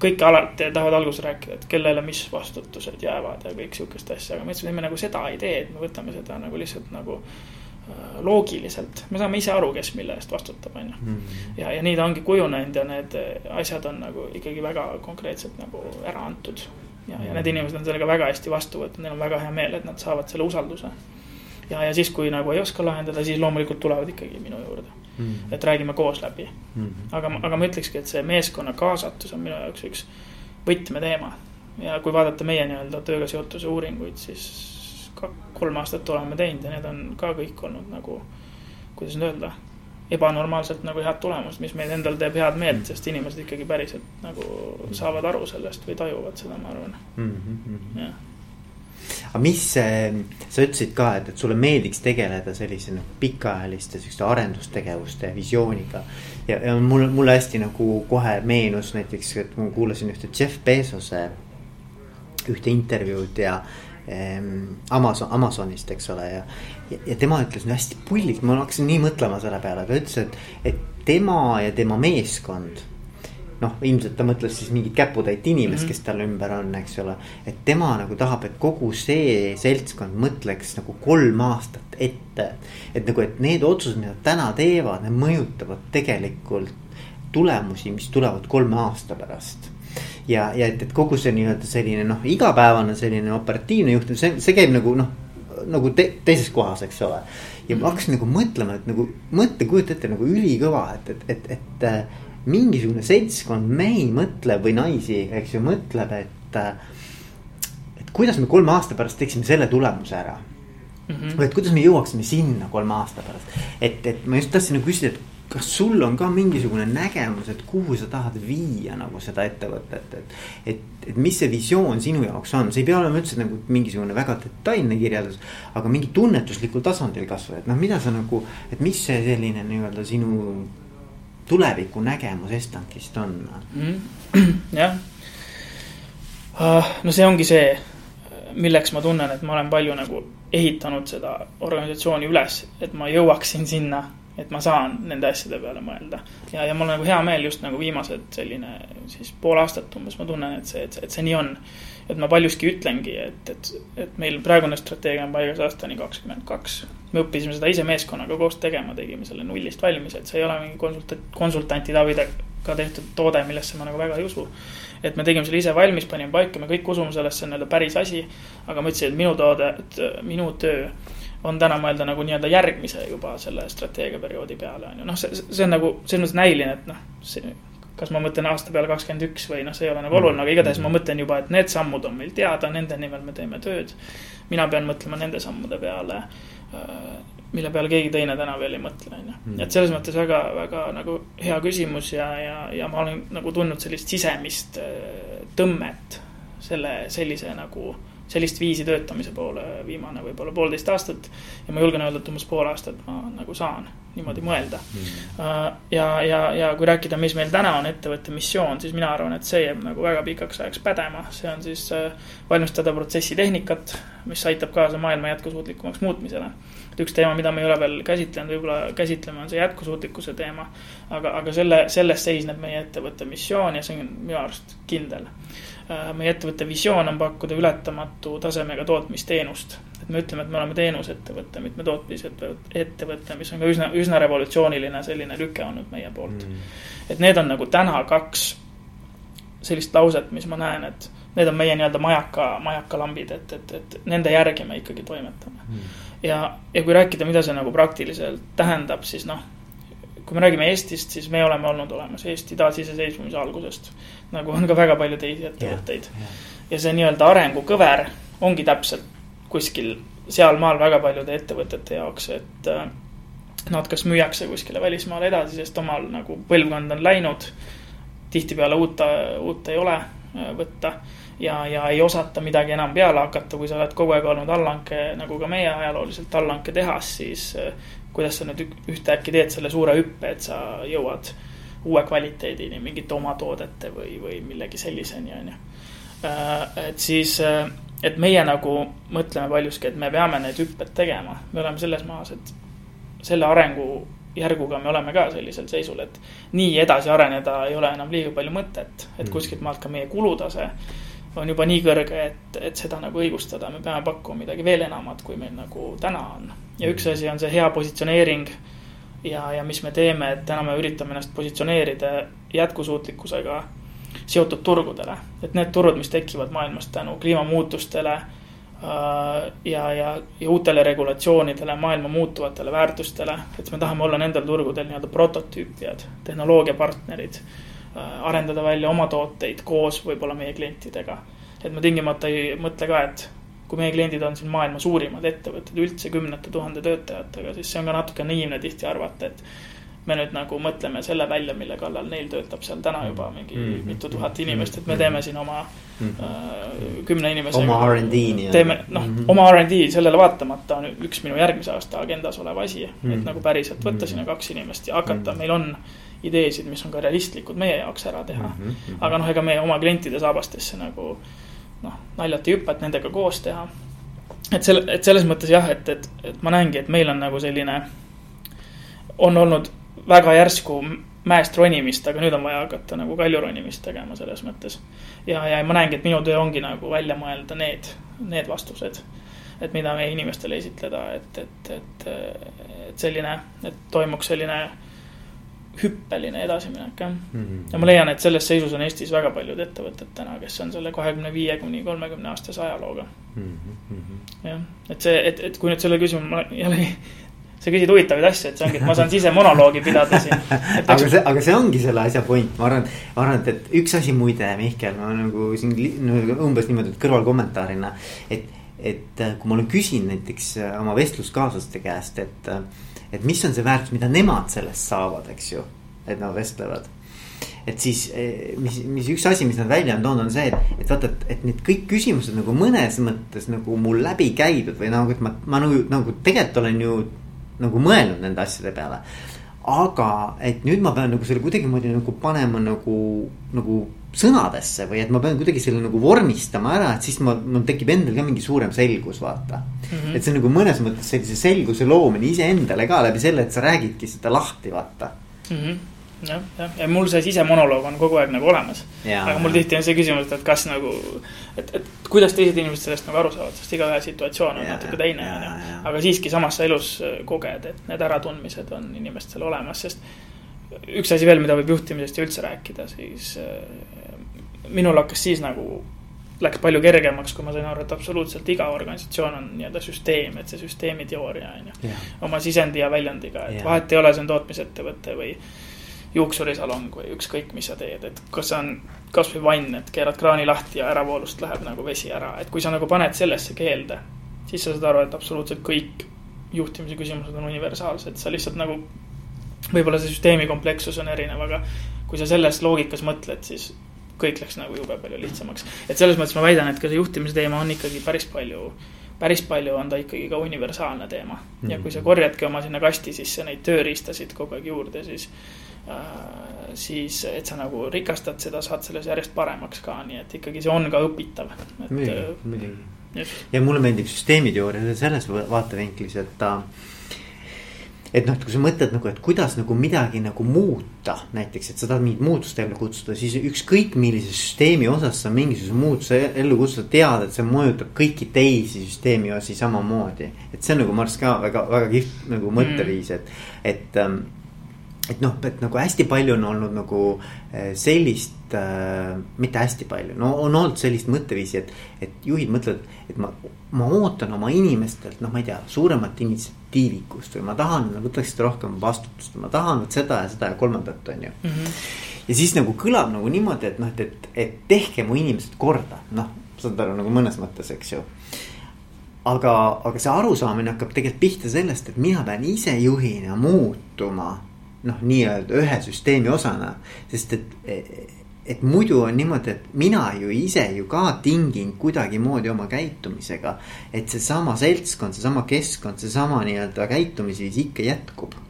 kõik alati tahavad alguses rääkida, et kellele mis vastutused jäävad ja kõik sihukest asja, aga me nagu seda ei tee, et me võtame seda nagu lihtsalt nagu äh, loogiliselt, me saame ise aru, kes mille eest vastutab, on ju. Mhm. ja, ja nii ta ongi kujunenud ja need asjad on nagu ikkagi väga konkreetselt nagu ära antud ja, ja need inimesed on sellega väga hästi vastu võtnud, neil on väga hea meel, et nad saavad selle usalduse. ja, ja siis, kui nagu ei oska lahendada, siis loomulikult tulevad ikkagi minu juurde mm. -hmm. et räägime koos läbi mm. -hmm. aga, aga ma ütlekski, et see meeskonna kaasatus on minu jaoks üks võtmeteema. ja kui vaadata meie nii-öelda tööga seotuse uuringuid, siis ka kolm aastat oleme teinud ja need on ka kõik olnud nagu, kuidas nüüd öelda ebanormaalselt nagu head tulemust, mis meil endal teeb head meelt, mm. sest inimesed ikkagi päriselt nagu saavad aru sellest või tajuvad seda, ma arvan mm. -hmm. jah aga mis, sa ütlesid ka, et, et sulle meeldiks tegeleda sellise noh, pikaajaliste sihukeste arendustegevuste visiooniga. ja, ja mul, mulle hästi nagu kohe meenus näiteks, et ma kuulasin ühte Jeff Bezose ühte intervjuud ja Ehm, Amazon, Amazonist, eks ole, ja. Ja, ja tema ütles no hästi pullilt, ma hakkasin nii mõtlema selle peale, ta ütles, et, et tema ja tema meeskond. noh, ilmselt ta mõtles siis mingit käputäit inimest mm, -hmm. kes tal ümber on, eks ole. et tema nagu tahab, et kogu see seltskond mõtleks nagu kolm aastat ette. et nagu, et need otsused, mida täna teevad, need mõjutavad tegelikult tulemusi, mis tulevad kolme aasta pärast ja, ja et, et kogu see nii-öelda selline noh, igapäevane selline operatiivne juhtimine, see, see käib nagu noh, nagu te, teises kohas, eks ole. ja ma hakkasin nagu mõtlema, et nagu mõtte, kujuta ette nagu ülikõva, et, et, et, et äh, mingisugune seltskond mehi mõtleb või naisi, eks ju, mõtleb, et äh,. et kuidas me kolme aasta pärast teeksime selle tulemuse ära mm. -hmm. või et kuidas me jõuaksime sinna kolme aasta pärast, et, et ma just tahtsin nagu küsida, et kas sul on ka mingisugune nägemus, et kuhu sa tahad viia nagu seda ettevõtet, et. et, et mis see visioon sinu jaoks on, see ei pea olema üldse nagu mingisugune väga detailne kirjeldus. aga mingi tunnetuslikul tasandil kasvõi, et noh, mida sa nagu, et mis see selline nii-öelda sinu tuleviku nägemus Estankist on mm,? <clears throat> jah uh,, no see ongi see, milleks ma tunnen, et ma olen palju nagu ehitanud seda organisatsiooni üles, et ma jõuaksin sinna et ma saan nende asjade peale mõelda. ja, ja mul on nagu hea meel just nagu viimased selline siis pool aastat umbes ma tunnen, et see, et, et see nii on. et ma paljuski ütlengi, et, et, et meil praegune strateegia on paigas aastani kakskümmend kaks. me õppisime seda ise meeskonnaga koos tegema, tegime selle nullist valmis, et see ei ole mingi konsulta-, konsultantide abiga tehtud toode, millesse ma nagu väga ei usu. et me tegime selle ise valmis, panime paika, me kõik usume sellesse, see on nii-öelda päris asi. aga ma ütlesin, et minu toode, minu töö on täna mõelda nagu nii-öelda järgmise juba selle strateegiaperioodi peale on ju, noh, see, see on nagu selles mõttes näiline, et noh, see. kas ma mõtlen aasta peale kakskümmend üks või noh, see ei ole nagu oluline, aga igatahes ma mõtlen juba, et need sammud on meil teada, nende nimel me teeme tööd. mina pean mõtlema nende sammude peale, äh, mille peale keegi teine täna veel ei mõtle, on ju. Mm. et selles mõttes väga, väga nagu hea küsimus ja, ja, ja ma olen nagu tundnud sellist sisemist äh, tõmmet selle sellise nagu sellist viisi töötamise poole viimane võib-olla poolteist aastat. ja ma julgen öelda, et umbes pool aastat ma nagu saan niimoodi mõelda mm.. ja, ja, ja kui rääkida, mis meil täna on ettevõtte missioon, siis mina arvan, et see jääb nagu väga pikaks ajaks pädema. see on siis äh, valmistada protsessitehnikat, mis aitab kaasa maailma jätkusuutlikumaks muutmisele et üks teema, mida me ei ole veel käsitlenud, võib-olla käsitleme, on see jätkusuutlikkuse teema. aga, aga selle, selles seisneb meie ettevõtte missioon ja see on minu arust kindel Äh, meie ettevõtte visioon on pakkuda ületamatu tasemega tootmisteenust. et me ütleme, et me oleme teenusettevõte, mitte tootmisettevõte, mis on ka üsna, üsna revolutsiooniline selline lüke olnud meie poolt. Mm.. et need on nagu täna kaks sellist lauset, mis ma näen, et need on meie nii-öelda majaka, majakalambid, et, et, et nende järgi me ikkagi toimetame. Mm.. ja, ja kui rääkida, mida see nagu praktiliselt tähendab, siis noh kui me räägime Eestist, siis me oleme olnud olemas Eesti taasiseseisvumise algusest. nagu on ka väga palju teisi ettevõtteid yeah,. Yeah. ja see nii-öelda arengukõver ongi täpselt kuskil sealmaal väga paljude ettevõtete jaoks, et äh, nad kas müüakse kuskile välismaale edasi, sest omal nagu põlvkond on läinud. tihtipeale uut, uut ei ole äh, võtta ja, ja ei osata midagi enam peale hakata, kui sa oled kogu aeg olnud allhanke, nagu ka meie ajalooliselt allhanke tehas, siis äh, kuidas sa nüüd ühtäkki teed selle suure hüppe, et sa jõuad uue kvaliteedini mingite oma toodete või, või millegi selliseni, on ju. Äh, et siis, äh, et meie nagu mõtleme paljuski, et me peame need hüpped tegema, me oleme selles maas, et selle arengujärguga me oleme ka sellisel seisul, et nii edasi areneda ei ole enam liiga palju mõtet, et mm. kuskilt maalt ka meie kulutase on juba nii kõrge, et, et seda nagu õigustada, me peame pakkuma midagi veel enamat, kui meil nagu täna on. ja üks asi on see hea positsioneering ja, ja mis me teeme, et täna me üritame ennast positsioneerida jätkusuutlikkusega seotud turgudele. et need turud, mis tekivad maailmas tänu kliimamuutustele äh, ja, ja, ja uutele regulatsioonidele, maailma muutuvatele väärtustele, et me tahame olla nendel turgudel nii-öelda prototüüpijad, tehnoloogiapartnerid arendada välja oma tooteid koos võib-olla meie klientidega. et ma tingimata ei mõtle ka, et kui meie kliendid on siin maailma suurimad ettevõtted üldse kümnete tuhande töötajatega, siis see on ka natuke naiivne tihti arvata, et me nüüd nagu mõtleme selle välja, mille kallal neil töötab seal täna juba mingi mm -hmm. mitu tuhat inimest, et me teeme siin oma mm -hmm. äh, kümne inimesega. oma RD nii-öelda. teeme, noh mm -hmm., oma RD sellele vaatamata on üks minu järgmise aasta agendas olev asi mm, -hmm. et nagu päriselt võtta mm -hmm. sinna kaks inimest ja hakata mm, -hmm. meil on ideesid, mis on ka realistlikud meie jaoks ära teha mm. -hmm. aga noh, ega meie oma klientide saabastesse nagu noh, naljalt ei hüppa, et nendega koos teha. et selle, et selles mõttes jah, et, et, et ma näengi, et meil on nagu selline, on olnud väga järsku mäest ronimist, aga nüüd on vaja hakata nagu kaljuronimist tegema selles mõttes. ja, ja ma näengi, et minu töö ongi nagu välja mõelda need, need vastused. et mida meie inimestele esitleda, et, et, et, et selline, et toimuks selline hüppeline edasiminek jah mm. -hmm. ja ma leian, et selles seisus on Eestis väga paljud ettevõtted täna, kes on selle kahekümne viie kuni kolmekümne aastase ajalooga mm. -hmm. jah, et see, et, et kui nüüd selle küsimuse, ma jällegi sa küsid huvitavaid asju, et see ongi, et ma saan sisemonoloogi pidada siin. <laughs> aga see, aga see ongi selle asja point, ma arvan, ma arvan, et, et üks asi muide, Mihkel, ma nagu siin umbes niimoodi kõrvalkommentaarina. et, et kui ma olen küsinud näiteks oma vestluskaaslaste käest, et et mis on see väärtus, mida nemad sellest saavad, eks ju, et nad vestlevad et siis, eh, mis, mis üks asi, mis nad välja on toonud, on see, et, et vaata, et, et need kõik küsimused nagu mõnes mõttes nagu mul läbi käidud või nagu, et ma, ma nagu, nagu tegelikult olen ju nagu mõelnud nende asjade peale. aga et nüüd ma pean nagu selle kuidagimoodi nagu panema nagu, nagu sõnadesse või et ma pean kuidagi selle nagu vormistama ära, et siis ma, mul tekib endal ka mingi suurem selgus, vaata mm. -hmm. et see on nagu mõnes mõttes sellise selguse loomine iseendale ka läbi selle, et sa räägidki seda lahti, vaata mm. -hmm jah, jah, ja mul see sisemonoloog on kogu aeg nagu olemas. aga mul tihti on see küsimus, et kas nagu, et, et kuidas teised inimesed sellest nagu aru saavad, sest igaühe situatsioon on ja, natuke teine, on ju. aga siiski samas sa elus koged, et need äratundmised on inimestel olemas, sest üks asi veel, mida võib juhtimisest ja üldse rääkida, siis äh, minul hakkas siis nagu läks palju kergemaks, kui ma sain aru, et absoluutselt iga organisatsioon on nii-öelda süsteem, et see süsteemi teooria on ju. oma sisendi ja väljendiga, et ja. vahet ei ole, see on tootmisettevõte või juuksurisalong või ükskõik, mis sa teed, et kas see on kasvõi vann, et keerad kraani lahti ja äravoolust läheb nagu vesi ära, et kui sa nagu paned sellesse keelde, siis sa saad aru, et absoluutselt kõik juhtimise küsimused on universaalsed, sa lihtsalt nagu, võib-olla see süsteemi komplekssus on erinev, aga kui sa selles loogikas mõtled, siis kõik läks nagu jube palju lihtsamaks. et selles mõttes ma väidan, et ka see juhtimise teema on ikkagi päris palju, päris palju on ta ikkagi ka universaalne teema. ja kui sa korjadki oma sinna kasti sisse neid tööriistasid kogu aeg juurde, siis Äh, siis, et sa nagu rikastad seda, saad selles järjest paremaks ka, nii et ikkagi see on ka õpitav. muidugi, äh, muidugi. ja mulle meeldib süsteemiteooria selles vaatevinklis, et ta et noh, et kui sa mõtled nagu, et kuidas nagu midagi nagu muuta, näiteks, et sa tahad mingit muutust ellu kutsuda, siis ükskõik millise süsteemi osas sa mingisuguse muutuse ellu kutsuda, tead, et see mõjutab kõiki teisi süsteemi osi samamoodi. et see on nagu minu arust ka väga, väga kihvt nagu mõtteviis, et, et ähm, et noh, et nagu hästi palju on olnud nagu eh, sellist äh,, mitte hästi palju, no on olnud sellist mõtteviisi, et, et juhid mõtlevad, et ma, ma ootan oma inimestelt, noh, ma ei tea, suuremat initsiatiivikust või ma tahan, võtaks seda rohkem vastutust, ma tahan seda ja seda ja kolmandat, on ju mm. -hmm. ja siis nagu kõlab nagu niimoodi, et noh, et, et, et tehke mu inimesed korda, noh, saad aru nagu mõnes mõttes, eks ju aga, aga see arusaamine hakkab tegelikult pihta sellest, et mina pean ise juhina muutuma noh, nii-öelda ühe süsteemi osana. sest et, et muidu on niimoodi, et mina ju ise ju ka tingin kuidagimoodi oma käitumisega. et seesama seltskond, seesama keskkond, seesama nii-öelda käitumisviis ikka jätkub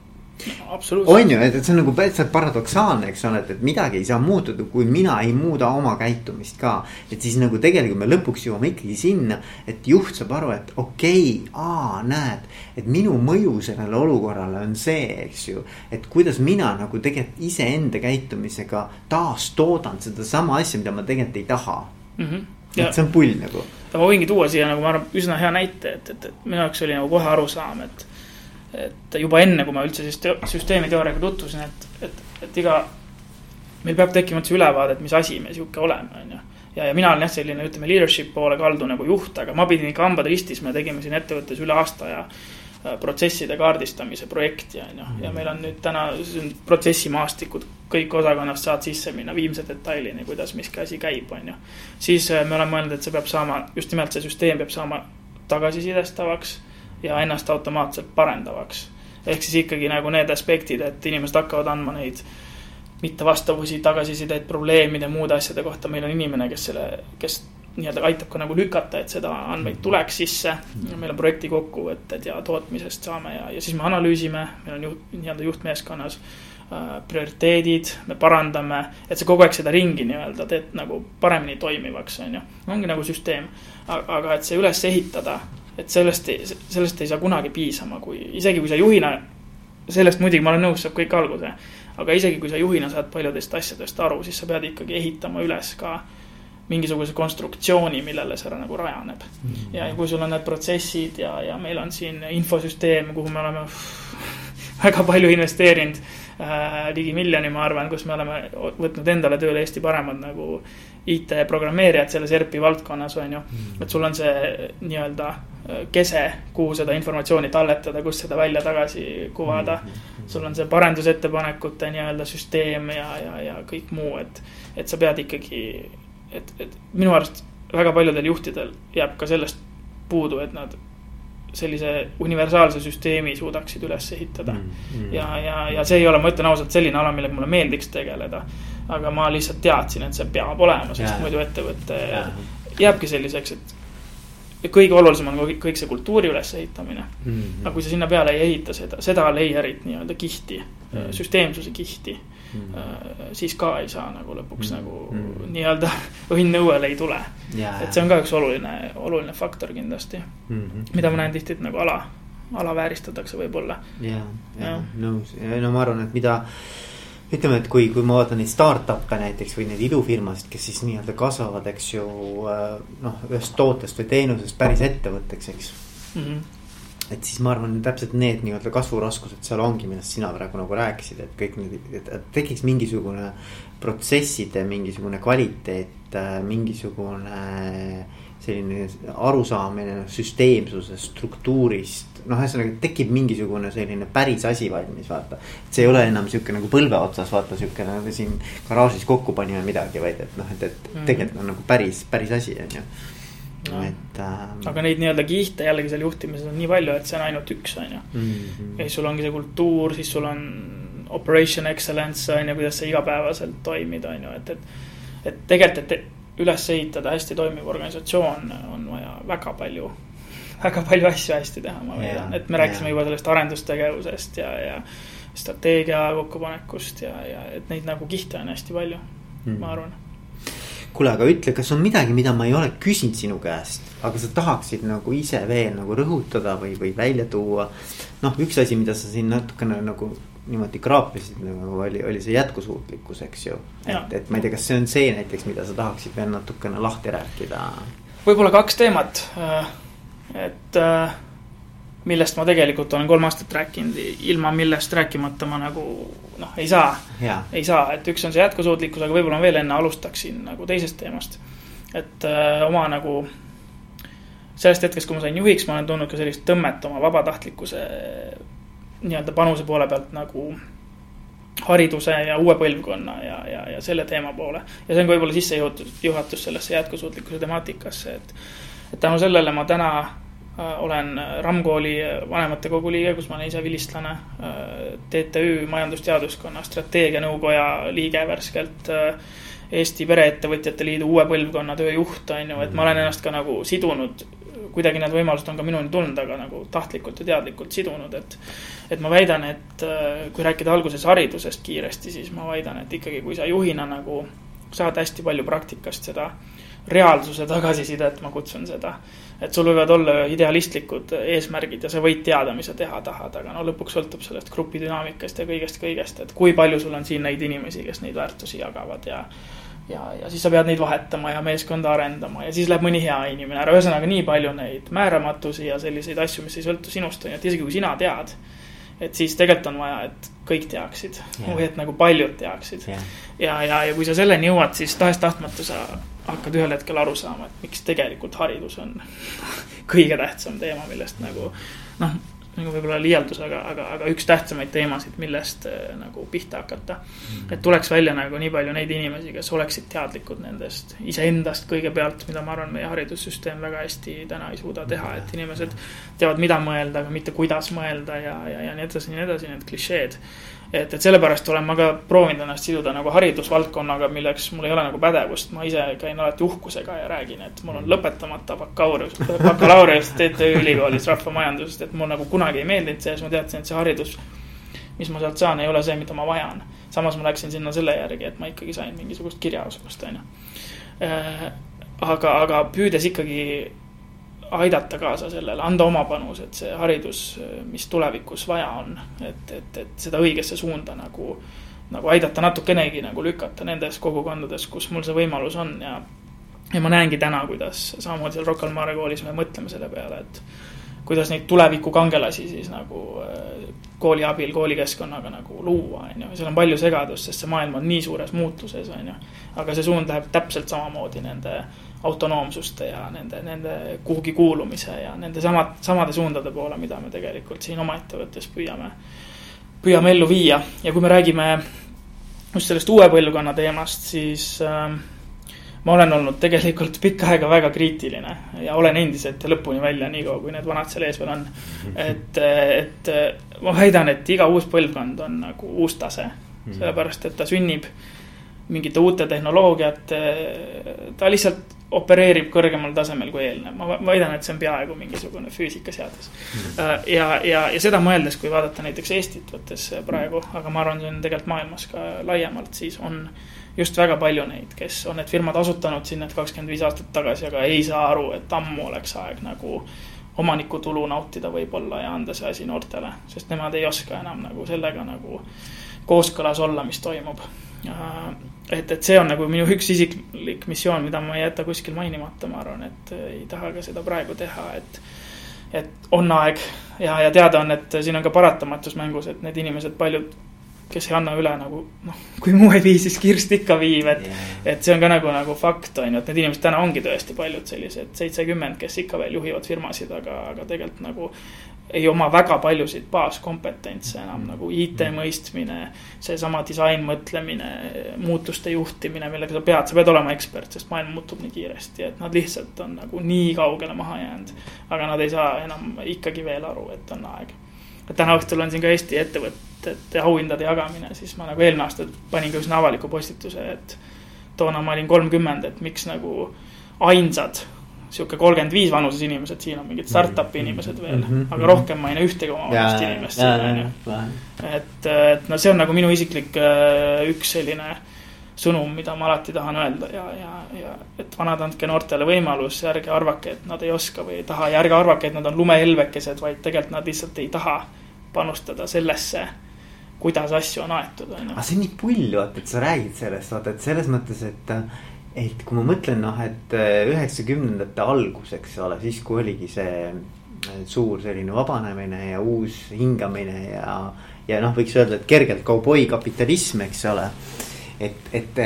on ju, et, et see on nagu täitsa paradoksaalne, eks ole, et, et midagi ei saa muutuda, kui mina ei muuda oma käitumist ka. et siis nagu tegelikult me lõpuks jõuame ikkagi sinna, et juht saab aru, et okei okay,, aa, näed. et minu mõju sellele olukorrale on see, eks ju, et kuidas mina nagu tegelikult iseenda käitumisega taastoodan sedasama asja, mida ma tegelikult ei taha mm. -hmm. et see on pull nagu. ma võingi tuua siia nagu ma arvan, üsna hea näite, et, et, et minu jaoks oli nagu kohe arusaam, et et juba enne, kui ma üldse süsteemi teooriaga tutvusin, et, et, et iga, meil peab tekkima üldse ülevaade, et mis asi me sihuke oleme, on ju. ja, ja mina olen jah, selline, ütleme, leadership poole kaldu nagu juht, aga ma pidin ikka hambad ristis, me tegime siin ettevõttes üle aasta ja äh, protsesside kaardistamise projekti, on ju, ja meil on nüüd täna protsessimaastikud, kõik osakonnast saad sisse minna viimse detailini, kuidas miski asi käib, on ju. siis äh, me oleme mõelnud, et see peab saama, just nimelt see süsteem peab saama tagasisidestavaks ja ennast automaatselt parendavaks. ehk siis ikkagi nagu need aspektid, et inimesed hakkavad andma neid mittevastavusi, tagasisideid probleemide, muude asjade kohta, meil on inimene, kes selle, kes nii-öelda aitab ka nagu lükata, et seda andmeid tuleks sisse. meil on projekti kokkuvõtted ja tootmisest saame ja, ja siis me analüüsime, meil on juht, nii-öelda juhtmeeskonnas äh, prioriteedid, me parandame, et sa kogu aeg seda ringi nii-öelda teed nagu paremini toimivaks, on ju. ongi nagu süsteem, aga et see üles ehitada et sellest, sellest ei saa kunagi piisama, kui, isegi kui sa juhina, sellest muidugi ma olen nõus, saab kõik alguse. aga isegi kui sa juhina saad paljudest asjadest aru, siis sa pead ikkagi ehitama üles ka mingisuguse konstruktsiooni, millele see nagu rajaneb mm. -hmm. ja, kui sul on need protsessid ja, ja meil on siin infosüsteem, kuhu me oleme väga palju investeerinud äh,, ligi miljoni, ma arvan, kus me oleme võtnud endale tööle Eesti paremad nagu IT-programmeerijad selles ERP-i valdkonnas, on ju. Mm. et sul on see nii-öelda kese, kuhu seda informatsiooni talletada, kust seda välja tagasi kuvada. Mm, sul on see parendusettepanekute nii-öelda süsteem ja, ja, ja kõik muu, et, et sa pead ikkagi, et, et minu arust väga paljudel juhtidel jääb ka sellest puudu, et nad sellise universaalse süsteemi suudaksid üles ehitada mm,. Mm. ja, ja, ja see ei ole, ma ütlen ausalt, selline ala, millega mulle meeldiks tegeleda. aga ma lihtsalt teadsin, et see peab olema, sest yeah. muidu ettevõte yeah. jääbki selliseks, et ja kõige olulisem on kõik, see kultuuri ülesehitamine mm. Mhm. -hmm. aga kui sa sinna peale ei ehita seda, seda layer'it nii-öelda kihti mm, -hmm. süsteemsuse kihti mm, -hmm. siis ka ei saa nagu lõpuks mm -hmm. nagu -hmm. nii-öelda <laughs> õnn õuele ei tule. et see on ka üks oluline, oluline faktor kindlasti mm, -hmm. mida ma näen tihti, et nagu ala, alavääristatakse võib-olla. ja, ja nõus, no ma arvan, et mida ütleme, et kui, kui ma vaatan neid startup'e näiteks või neid idufirmasid, kes siis nii-öelda kasvavad, eks ju. noh, ühest tootest või teenusest päris ettevõtteks, eks mm. -hmm. et siis ma arvan, täpselt need nii-öelda kasvuraskused seal ongi, millest sina praegu nagu rääkisid, et kõik need, et tekiks mingisugune protsesside mingisugune kvaliteet, mingisugune selline arusaamine süsteemsusest, struktuurist. Noh, ühesõnaga tekib mingisugune selline päris asi valmis, vaata. et see ei ole enam sihuke nagu põlve otsas, vaata sihuke nagu siin garaažis kokku panime midagi, vaid et noh, et, et mm. tegelikult on nagu päris, päris asi, on ju. No. et ähm.... aga neid nii-öelda kihte jällegi seal juhtimises on nii palju, et see on ainult üks, on ju. Mhm. ja siis sul ongi see kultuur, siis sul on operation excellence on ju, kuidas sa igapäevaselt toimid, on ju, et, et. et tegelikult, et üles ehitada hästi toimiv organisatsioon, on vaja väga palju, väga palju asju hästi teha, ma väidan, et me rääkisime juba sellest arendustegevusest ja, ja strateegia kokkupanekust ja, ja et neid nagu kihte on hästi palju mm., ma arvan. kuule, aga ütle, kas on midagi, mida ma ei ole küsinud sinu käest, aga sa tahaksid nagu ise veel nagu rõhutada või, või välja tuua. noh, üks asi, mida sa siin natukene nagu niimoodi kraapisid nagu oli, oli see jätkusuutlikkus, eks ju. et, et ma ei tea, kas see on see näiteks, mida sa tahaksid veel natukene lahti rääkida? võib-olla kaks teemat, äh, et äh, millest ma tegelikult olen kolm aastat rääkinud, ilma millest rääkimata ma nagu noh, ei saa. ei saa, et üks on see jätkusuutlikkus, aga võib-olla ma veel enne alustaksin nagu teisest teemast. et öö, äh, oma nagu sellest hetkest, kui ma sain juhiks, ma olen tundnud ka sellist tõmmet oma vabatahtlikkuse nii-öelda panuse poole pealt nagu hariduse ja uue põlvkonna ja, ja, ja selle teema poole. ja see on ka võib-olla sissejuhatus, juhatus sellesse jätkusuutlikkuse temaatikasse, et, et tänu sellele ma täna äh, olen RAM kooli vanematekogu liige, kus ma olen ise vilistlane äh,. TTÜ Majandusteaduskonna strateegianõukoja liige värskelt äh,. Eesti Pereettevõtjate Liidu uue põlvkonna tööjuht on ju, et ma olen ennast ka nagu sidunud kuidagi need võimalused on ka minuni tulnud, aga nagu tahtlikult ja teadlikult sidunud, et. et ma väidan, et äh, kui rääkida alguses haridusest kiiresti, siis ma väidan, et ikkagi, kui sa juhina nagu saad hästi palju praktikast seda reaalsuse tagasisidet, ma kutsun seda. et sul võivad olla idealistlikud eesmärgid ja sa võid teada, mis sa teha tahad, aga no lõpuks sõltub sellest grupi dünaamikast ja kõigest, kõigest, et kui palju sul on siin neid inimesi, kes neid väärtusi jagavad ja ja, ja siis sa pead neid vahetama ja meeskonda arendama ja siis läheb mõni hea inimene ära, ühesõnaga nii palju neid määramatusi ja selliseid asju, mis ei sõltu sinust, on ju, et isegi kui sina tead. Et siis tegelikult on vaja, et kõik teaksid. Yeah. või et nagu paljud teaksid. Yeah.. ja, ja, ja kui sa selleni jõuad, siis tahes-tahtmata sa hakkad ühel hetkel aru saama, et miks tegelikult haridus on <laughs> kõige tähtsam teema, millest nagu noh nagu võib-olla liialdus, aga, aga, aga üks tähtsamaid teemasid, millest äh, nagu pihta hakata. -hmm. et tuleks välja nagu nii palju neid inimesi, kes oleksid teadlikud nendest iseendast kõigepealt, mida ma arvan, meie haridussüsteem väga hästi täna ei suuda teha, et inimesed teavad, mida mõelda, aga mitte kuidas mõelda ja, ja, ja nii edasi, nii edasi, need klišeed et, et sellepärast olen ma ka proovinud ennast siduda nagu haridusvaldkonnaga, milleks mul ei ole nagu pädevust, ma ise käin alati uhkusega ja räägin, et mul on lõpetamata bakalaureus, bakalaureus TTÜ ülikoolis rahvamajandusest, et mul nagu kunagi ei meeldinud see ja siis ma teadsin, et see haridus, mis ma sealt saan, ei ole see, mida ma vajan. samas ma läksin sinna selle järgi, et ma ikkagi sain mingisugust kirjaoskust, on ju. Äh, aga, aga püüdes ikkagi aidata kaasa sellele, anda oma panus, et see haridus, mis tulevikus vaja on, et, et, et seda õigesse suunda nagu, nagu aidata natukenegi nagu lükata nendes kogukondades, kus mul see võimalus on ja. ja ma näengi täna, kuidas samamoodi seal Rocca al Mare koolis me mõtleme selle peale, et kuidas neid tulevikukangelasi siis nagu äh, kooli abil, koolikeskkonnaga nagu luua, on ju, seal on palju segadust, sest see maailm on nii suures muutuses, on ju. aga see suund läheb täpselt samamoodi nende autonoomsuste ja nende, nende kuhugi kuulumise ja nende samad, samade suundade poole, mida me tegelikult siin oma ettevõttes püüame, püüame ellu viia. ja kui me räägime just sellest uue põlvkonna teemast, siis äh, ma olen olnud tegelikult pikka aega väga kriitiline ja olen endiselt lõpuni välja, niikaua kui need vanad seal ees veel on. et, et ma väidan, et iga uus põlvkond on nagu uus tase, sellepärast et ta sünnib mingite uute tehnoloogiate, ta lihtsalt opereerib kõrgemal tasemel kui eelnev, ma väidan, et see on peaaegu mingisugune füüsikaseadus. Mm.. ja, ja, ja seda mõeldes, kui vaadata näiteks Eestit võttes praegu, aga ma arvan, see on tegelikult maailmas ka laiemalt, siis on just väga palju neid, kes on need firmad asutanud siin need kakskümmend viis aastat tagasi, aga ei saa aru, et ammu oleks aeg nagu omanikutulu nautida võib-olla ja anda see asi noortele, sest nemad ei oska enam nagu sellega nagu kooskõlas olla, mis toimub. Et, et see on nagu minu üks isiklik missioon, mida ma ei jäta kuskil mainimata, ma arvan, et ei taha ka seda praegu teha, et et on aeg ja, ja teada on, et siin on ka paratamatus mängus, et need inimesed, paljud kes ei anna üle nagu noh, kui muu ei vii, siis kirst ikka viib, et yeah.. et see on ka nagu, nagu fakt on ju, et need inimesed täna ongi tõesti paljud sellised seitsekümmend, kes ikka veel juhivad firmasid, aga, aga tegelikult nagu. Ei oma väga paljusid baaskompetentse enam mm. nagu IT mm. mõistmine, seesama disainmõtlemine, muutuste juhtimine, millega sa pead, sa pead olema ekspert, sest maailm muutub nii kiiresti, et nad lihtsalt on nagu nii kaugele maha jäänud. aga nad ei saa enam ikkagi veel aru, et on aeg. täna õhtul on siin ka Eesti ettevõte et auhindade jagamine, siis ma nagu eelmine aasta panin ka üsna avaliku postituse, et toona ma olin kolmkümmend, et miks nagu ainsad sihuke kolmkümmend viis vanuses inimesed, siin on mingid startup'i inimesed veel mm, -hmm. aga rohkem ma ei näe ühtegi oma vanust inimest siin, on ju. et, et no see on nagu minu isiklik äh, üks selline sõnum, mida ma alati tahan öelda ja, ja, ja et vanad, andke noortele võimalus, ärge arvake, et nad ei oska või ei taha ja ärge arvake, et nad on lumehelbekesed, vaid tegelikult nad lihtsalt ei taha panustada sellesse kuidas asju on aetud, on ju. aga see on nii pull, vaata, et sa räägid sellest, vaata, et selles mõttes, et. Et kui ma mõtlen, noh, et äh, üheksakümnendate algus, eks ole, siis kui oligi see äh, suur selline vabanemine ja uus hingamine ja. ja noh, võiks öelda, et kergelt kauboi kapitalism, eks ole. et, et,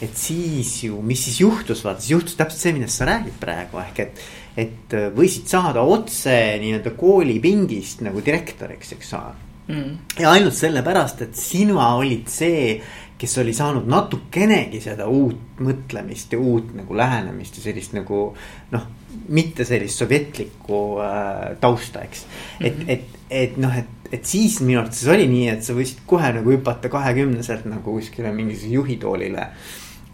et siis ju, mis siis juhtus, vaata, siis juhtus täpselt see, millest sa räägid praegu, ehk et. et võisid saada otse nii-öelda koolipingist nagu direktoriks, eks ole mm.. ja ainult sellepärast, et sina olid see, kes oli saanud natukenegi seda uut mõtlemist ja uut nagu lähenemist ja sellist nagu noh, mitte sellist sovjetlikku äh, tausta, eks mm. -hmm. et, et, et noh, et, et siis minu arvates oli nii, et sa võisid kohe nagu hüpata kahekümneselt nagu kuskile mingisuguse juhitoolile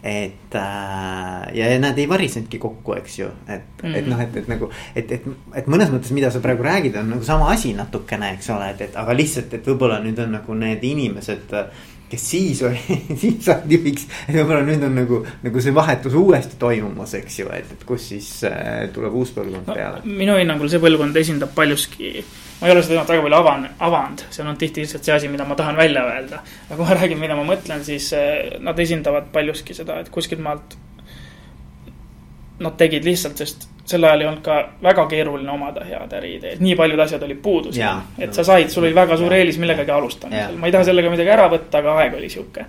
et äh, ja nad ei varisenudki kokku, eks ju, et mm, -hmm. et noh, et, et nagu, et, et, et mõnes mõttes, mida sa praegu räägid, on nagu sama asi natukene, eks ole, et, et aga lihtsalt, et võib-olla nüüd on nagu need inimesed kes siis oli <laughs> siis said juhiks, et võib-olla nüüd on nagu, nagu see vahetus uuesti toimumas, eks ju, et, et kus siis äh, tuleb uus põlvkond no, peale. minu hinnangul see põlvkond esindab paljuski äh, ma ei ole seda teemat väga palju avan-, avanud, see on tihti lihtsalt see asi, mida ma tahan välja öelda. aga kui ma <laughs> räägin, mida ma mõtlen, siis eh, nad esindavad paljuski seda, et kuskilt maalt. Nad tegid lihtsalt, sest sel ajal ei olnud ka väga keeruline omada head äriideed, nii paljud asjad olid puudu siin. et sa said, sul oli väga suur eelis millegagi alustamisel, ma ei taha sellega midagi ära võtta, aga aeg oli sihuke.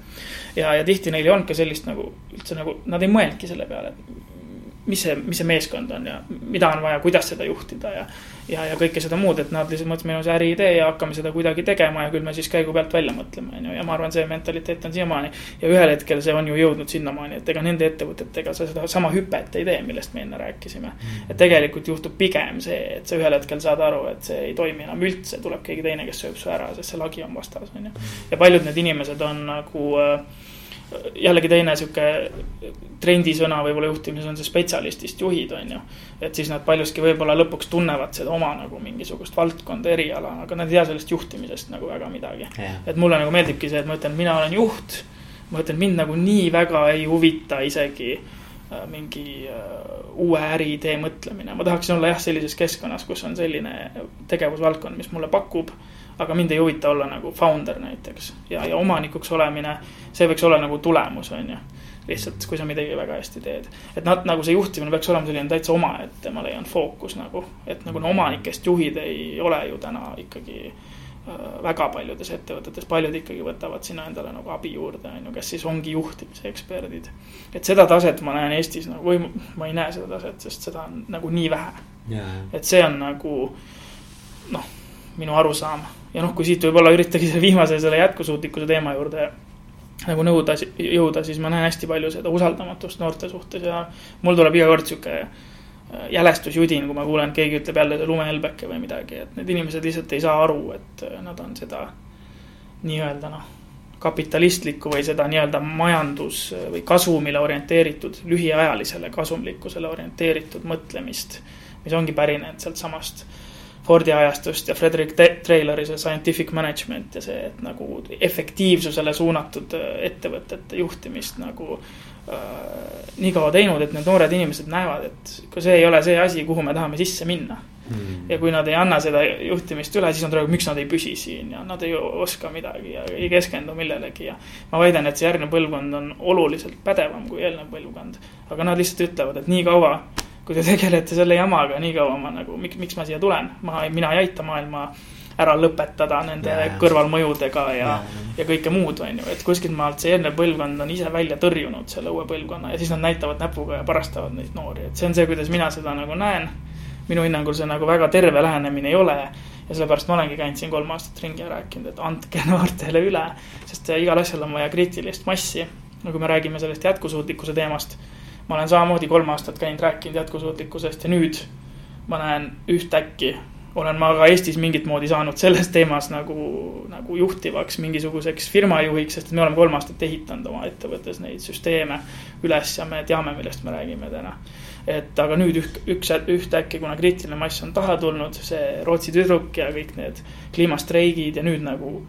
ja, ja tihti neil ei olnud ka sellist nagu üldse nagu, nad ei mõelnudki selle peale, et mis see, mis see meeskond on ja mida on vaja, kuidas seda juhtida ja. Ja, ja kõike seda muud, et nad lihtsalt mõtlesid, meil on see äriidee ja hakkame seda kuidagi tegema ja küll me siis käigu pealt välja mõtleme, on ju, ja ma arvan, see mentaliteet on siiamaani. ja ühel hetkel see on ju jõudnud sinnamaani, et ega nende ettevõtetega sa seda sama hüpet ei tee, millest me enne rääkisime. Mm. et tegelikult juhtub pigem see, et sa ühel hetkel saad aru, et see ei toimi enam üldse, tuleb keegi teine, kes sööb su ära, sest see lagi on vastas, on ju. Mm. ja paljud need inimesed on nagu äh, jällegi teine sihuke trendisõna võib-olla juhtimises on see spetsialistist juhid, on ju. et siis nad paljuski võib-olla lõpuks tunnevad seda oma nagu mingisugust valdkonda, eriala, aga nad ei tea sellest juhtimisest nagu väga midagi yeah.. et mulle nagu meeldibki see, et ma ütlen, mina olen juht. ma ütlen, mind nagu nii väga ei huvita isegi äh, mingi äh, uue äriidee mõtlemine, ma tahaksin olla jah, sellises keskkonnas, kus on selline tegevusvaldkond, mis mulle pakub aga mind ei huvita olla nagu founder näiteks. Ja, ja omanikuks olemine, see võiks olla nagu tulemus, on ju. lihtsalt, kui sa midagi väga hästi teed, et nad nagu see juhtimine peaks olema selline täitsa omaette, ma leian, fookus nagu, et nagu no omanikest juhid ei ole ju täna ikkagi äh, väga paljudes ettevõtetes, paljud ikkagi võtavad sinna endale nagu abi juurde, on ju, kes siis ongi juhtimise eksperdid. et seda taset ma näen Eestis nagu, või ma ei näe seda taset, sest seda on nagu nii vähe. Yeah.. et see on nagu noh, minu arusaam. Ja noh, kui siit võib-olla üritagi selle viimase, selle jätkusuutlikkuse teema juurde nagu nõuda, jõuda, siis ma näen hästi palju seda usaldamatust noorte suhtes ja mul tuleb iga kord sihuke äh, jälestusjudin, kui ma kuulen, keegi ütleb jälle lumehelbeke või midagi, et need inimesed lihtsalt ei saa aru, et äh, nad on seda nii-öelda noh, kapitalistlikku või seda nii-öelda majandus või kasumile orienteeritud, lühiajalisele kasumlikkusele orienteeritud mõtlemist, mis ongi pärinenud sealtsamast Fordi ajastust ja Frederick Traylori see scientific management ja see, et nagu efektiivsusele suunatud äh, ettevõtete juhtimist nagu äh, nii kaua teinud, et need noored inimesed näevad, et kui see ei ole see asi, kuhu me tahame sisse minna mm.. ja kui nad ei anna seda juhtimist üle, siis nad räägivad, miks nad ei püsi siin ja nad ei oska midagi ja ei keskendu millelegi ja. ma väidan, et see järgnev põlvkond on oluliselt pädevam kui eelnev põlvkond. aga nad lihtsalt ütlevad, et nii kaua kui te tegelete selle jamaga, nii kaua ma nagu, miks, miks ma siia tulen, ma, mina ei aita maailma ära lõpetada nende ja, kõrvalmõjudega ja, ja, ja kõike muud, on ju, et kuskilt maalt see eelnev põlvkond on ise välja tõrjunud selle uue põlvkonna ja siis nad näitavad näpuga ja parastavad neid noori, et see on see, kuidas mina seda nagu näen. minu hinnangul see nagu väga terve lähenemine ei ole ja sellepärast ma olengi käinud siin kolm aastat ringi ja rääkinud, et andke <laughs> noortele üle, sest igal asjal on vaja kriitilist massi. no kui me räägime sellest jätkusuutlikkuse teemast ma olen samamoodi kolm aastat käinud rääkinud jätkusuutlikkusest ja nüüd ma näen ühtäkki olen ma ka Eestis mingit moodi saanud selles teemas nagu, nagu juhtivaks mingisuguseks firmajuhiks, sest me oleme kolm aastat ehitanud oma ettevõttes neid süsteeme üles ja me teame, millest me räägime täna. et aga nüüd üks, üks, ühtäkki, kuna kriitiline mass on taha tulnud, see Rootsi tüdruk ja kõik need kliimastreigid ja nüüd nagu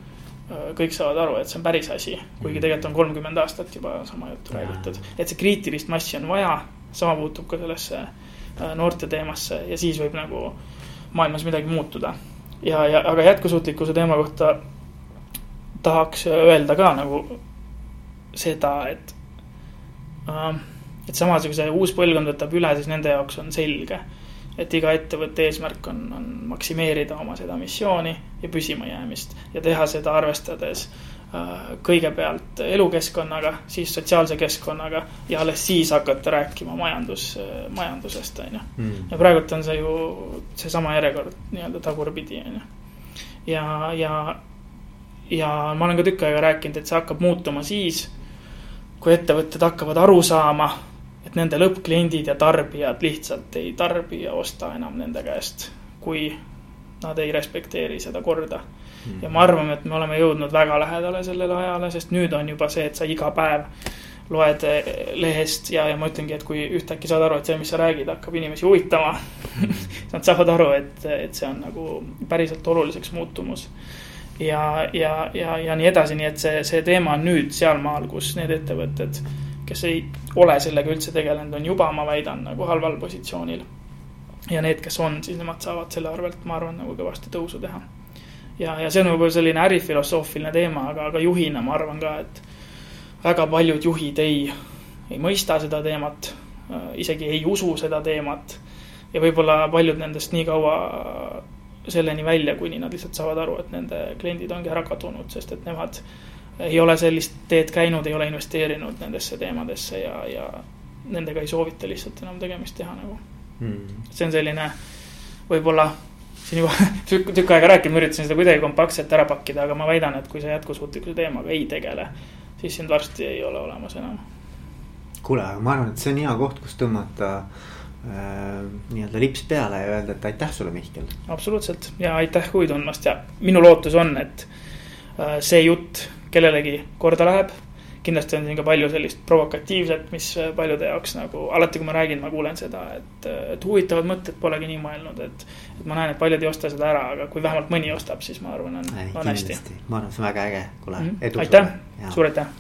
kõik saavad aru, et see on päris asi, kuigi mhm. tegelikult on kolmkümmend aastat juba sama juttu räägitud. et see kriitilist massi on vaja, sama puutub ka sellesse äh, noorte teemasse ja siis võib nagu maailmas midagi muutuda. ja, ja aga jätkusuutlikkuse teema kohta tahaks öelda ka nagu seda, et äh,, et samas, kui see uus põlvkond võtab üle, siis nende jaoks on selge et iga ettevõtte eesmärk on, on maksimeerida oma seda missiooni ja püsimajäämist ja teha seda arvestades äh, kõigepealt elukeskkonnaga, siis sotsiaalse keskkonnaga ja alles siis hakata rääkima majandus, majandusest, on ju. Hmm. ja praegult on see ju seesama järjekord nii-öelda tagurpidi, on ju. ja, ja, ja ma olen ka tükk aega rääkinud, et see hakkab muutuma siis, kui ettevõtted hakkavad aru saama et nende lõppkliendid ja tarbijad lihtsalt ei tarbi ja osta enam nende käest, kui nad ei respekteeri seda korda mm.. ja ma arvan, et me oleme jõudnud väga lähedale sellele ajale, sest nüüd on juba see, et sa iga päev loed eh, lehest ja, ja ma ütlengi, et kui ühtäkki saad aru, et see, mis sa räägid, hakkab inimesi huvitama <laughs> Nad saavad aru, et, et see on nagu päriselt oluliseks muutumus. ja, ja, ja, ja nii edasi, nii et see, see teema on nüüd sealmaal, kus need ettevõtted kes ei ole sellega üldse tegelenud, on juba, ma väidan, nagu halval positsioonil. ja need, kes on, siis nemad saavad selle arvelt, ma arvan, nagu kõvasti tõusu teha. ja, ja see on võib-olla selline ärifilosoofiline teema, aga, aga juhina ma arvan ka, et väga paljud juhid ei, ei mõista seda teemat, isegi ei usu seda teemat. ja võib-olla paljud nendest nii kaua selleni välja, kuni nad lihtsalt saavad aru, et nende kliendid ongi ära kadunud, sest et nemad ei ole sellist teed käinud, ei ole investeerinud nendesse teemadesse ja, ja nendega ei soovita lihtsalt enam tegemist teha nagu hmm.. see on selline võib-olla siin juba <laughs> tükk, tükk aega rääkinud, ma üritasin seda kuidagi kompaktselt ära pakkida, aga ma väidan, et kui sa jätkusuutlikkuse teemaga ei tegele, siis sind varsti ei ole olemas enam. kuule, aga ma arvan, et see on hea koht, kus tõmmata äh, nii-öelda lips peale ja öelda, et aitäh sulle, Mihkel. absoluutselt ja aitäh huvi tundmast ja minu lootus on, et äh, see jutt kellelegi korda läheb. kindlasti on siin ka palju sellist provokatiivset, mis paljude jaoks nagu alati, kui ma räägin, ma kuulen seda, et, et huvitavad mõtted, polegi nii mõelnud, et. et ma näen, et paljud ei osta seda ära, aga kui vähemalt mõni ostab, siis ma arvan, on, on hästi. ma arvan, see on väga äge, kuule mm, -hmm. edu. aitäh, suur aitäh.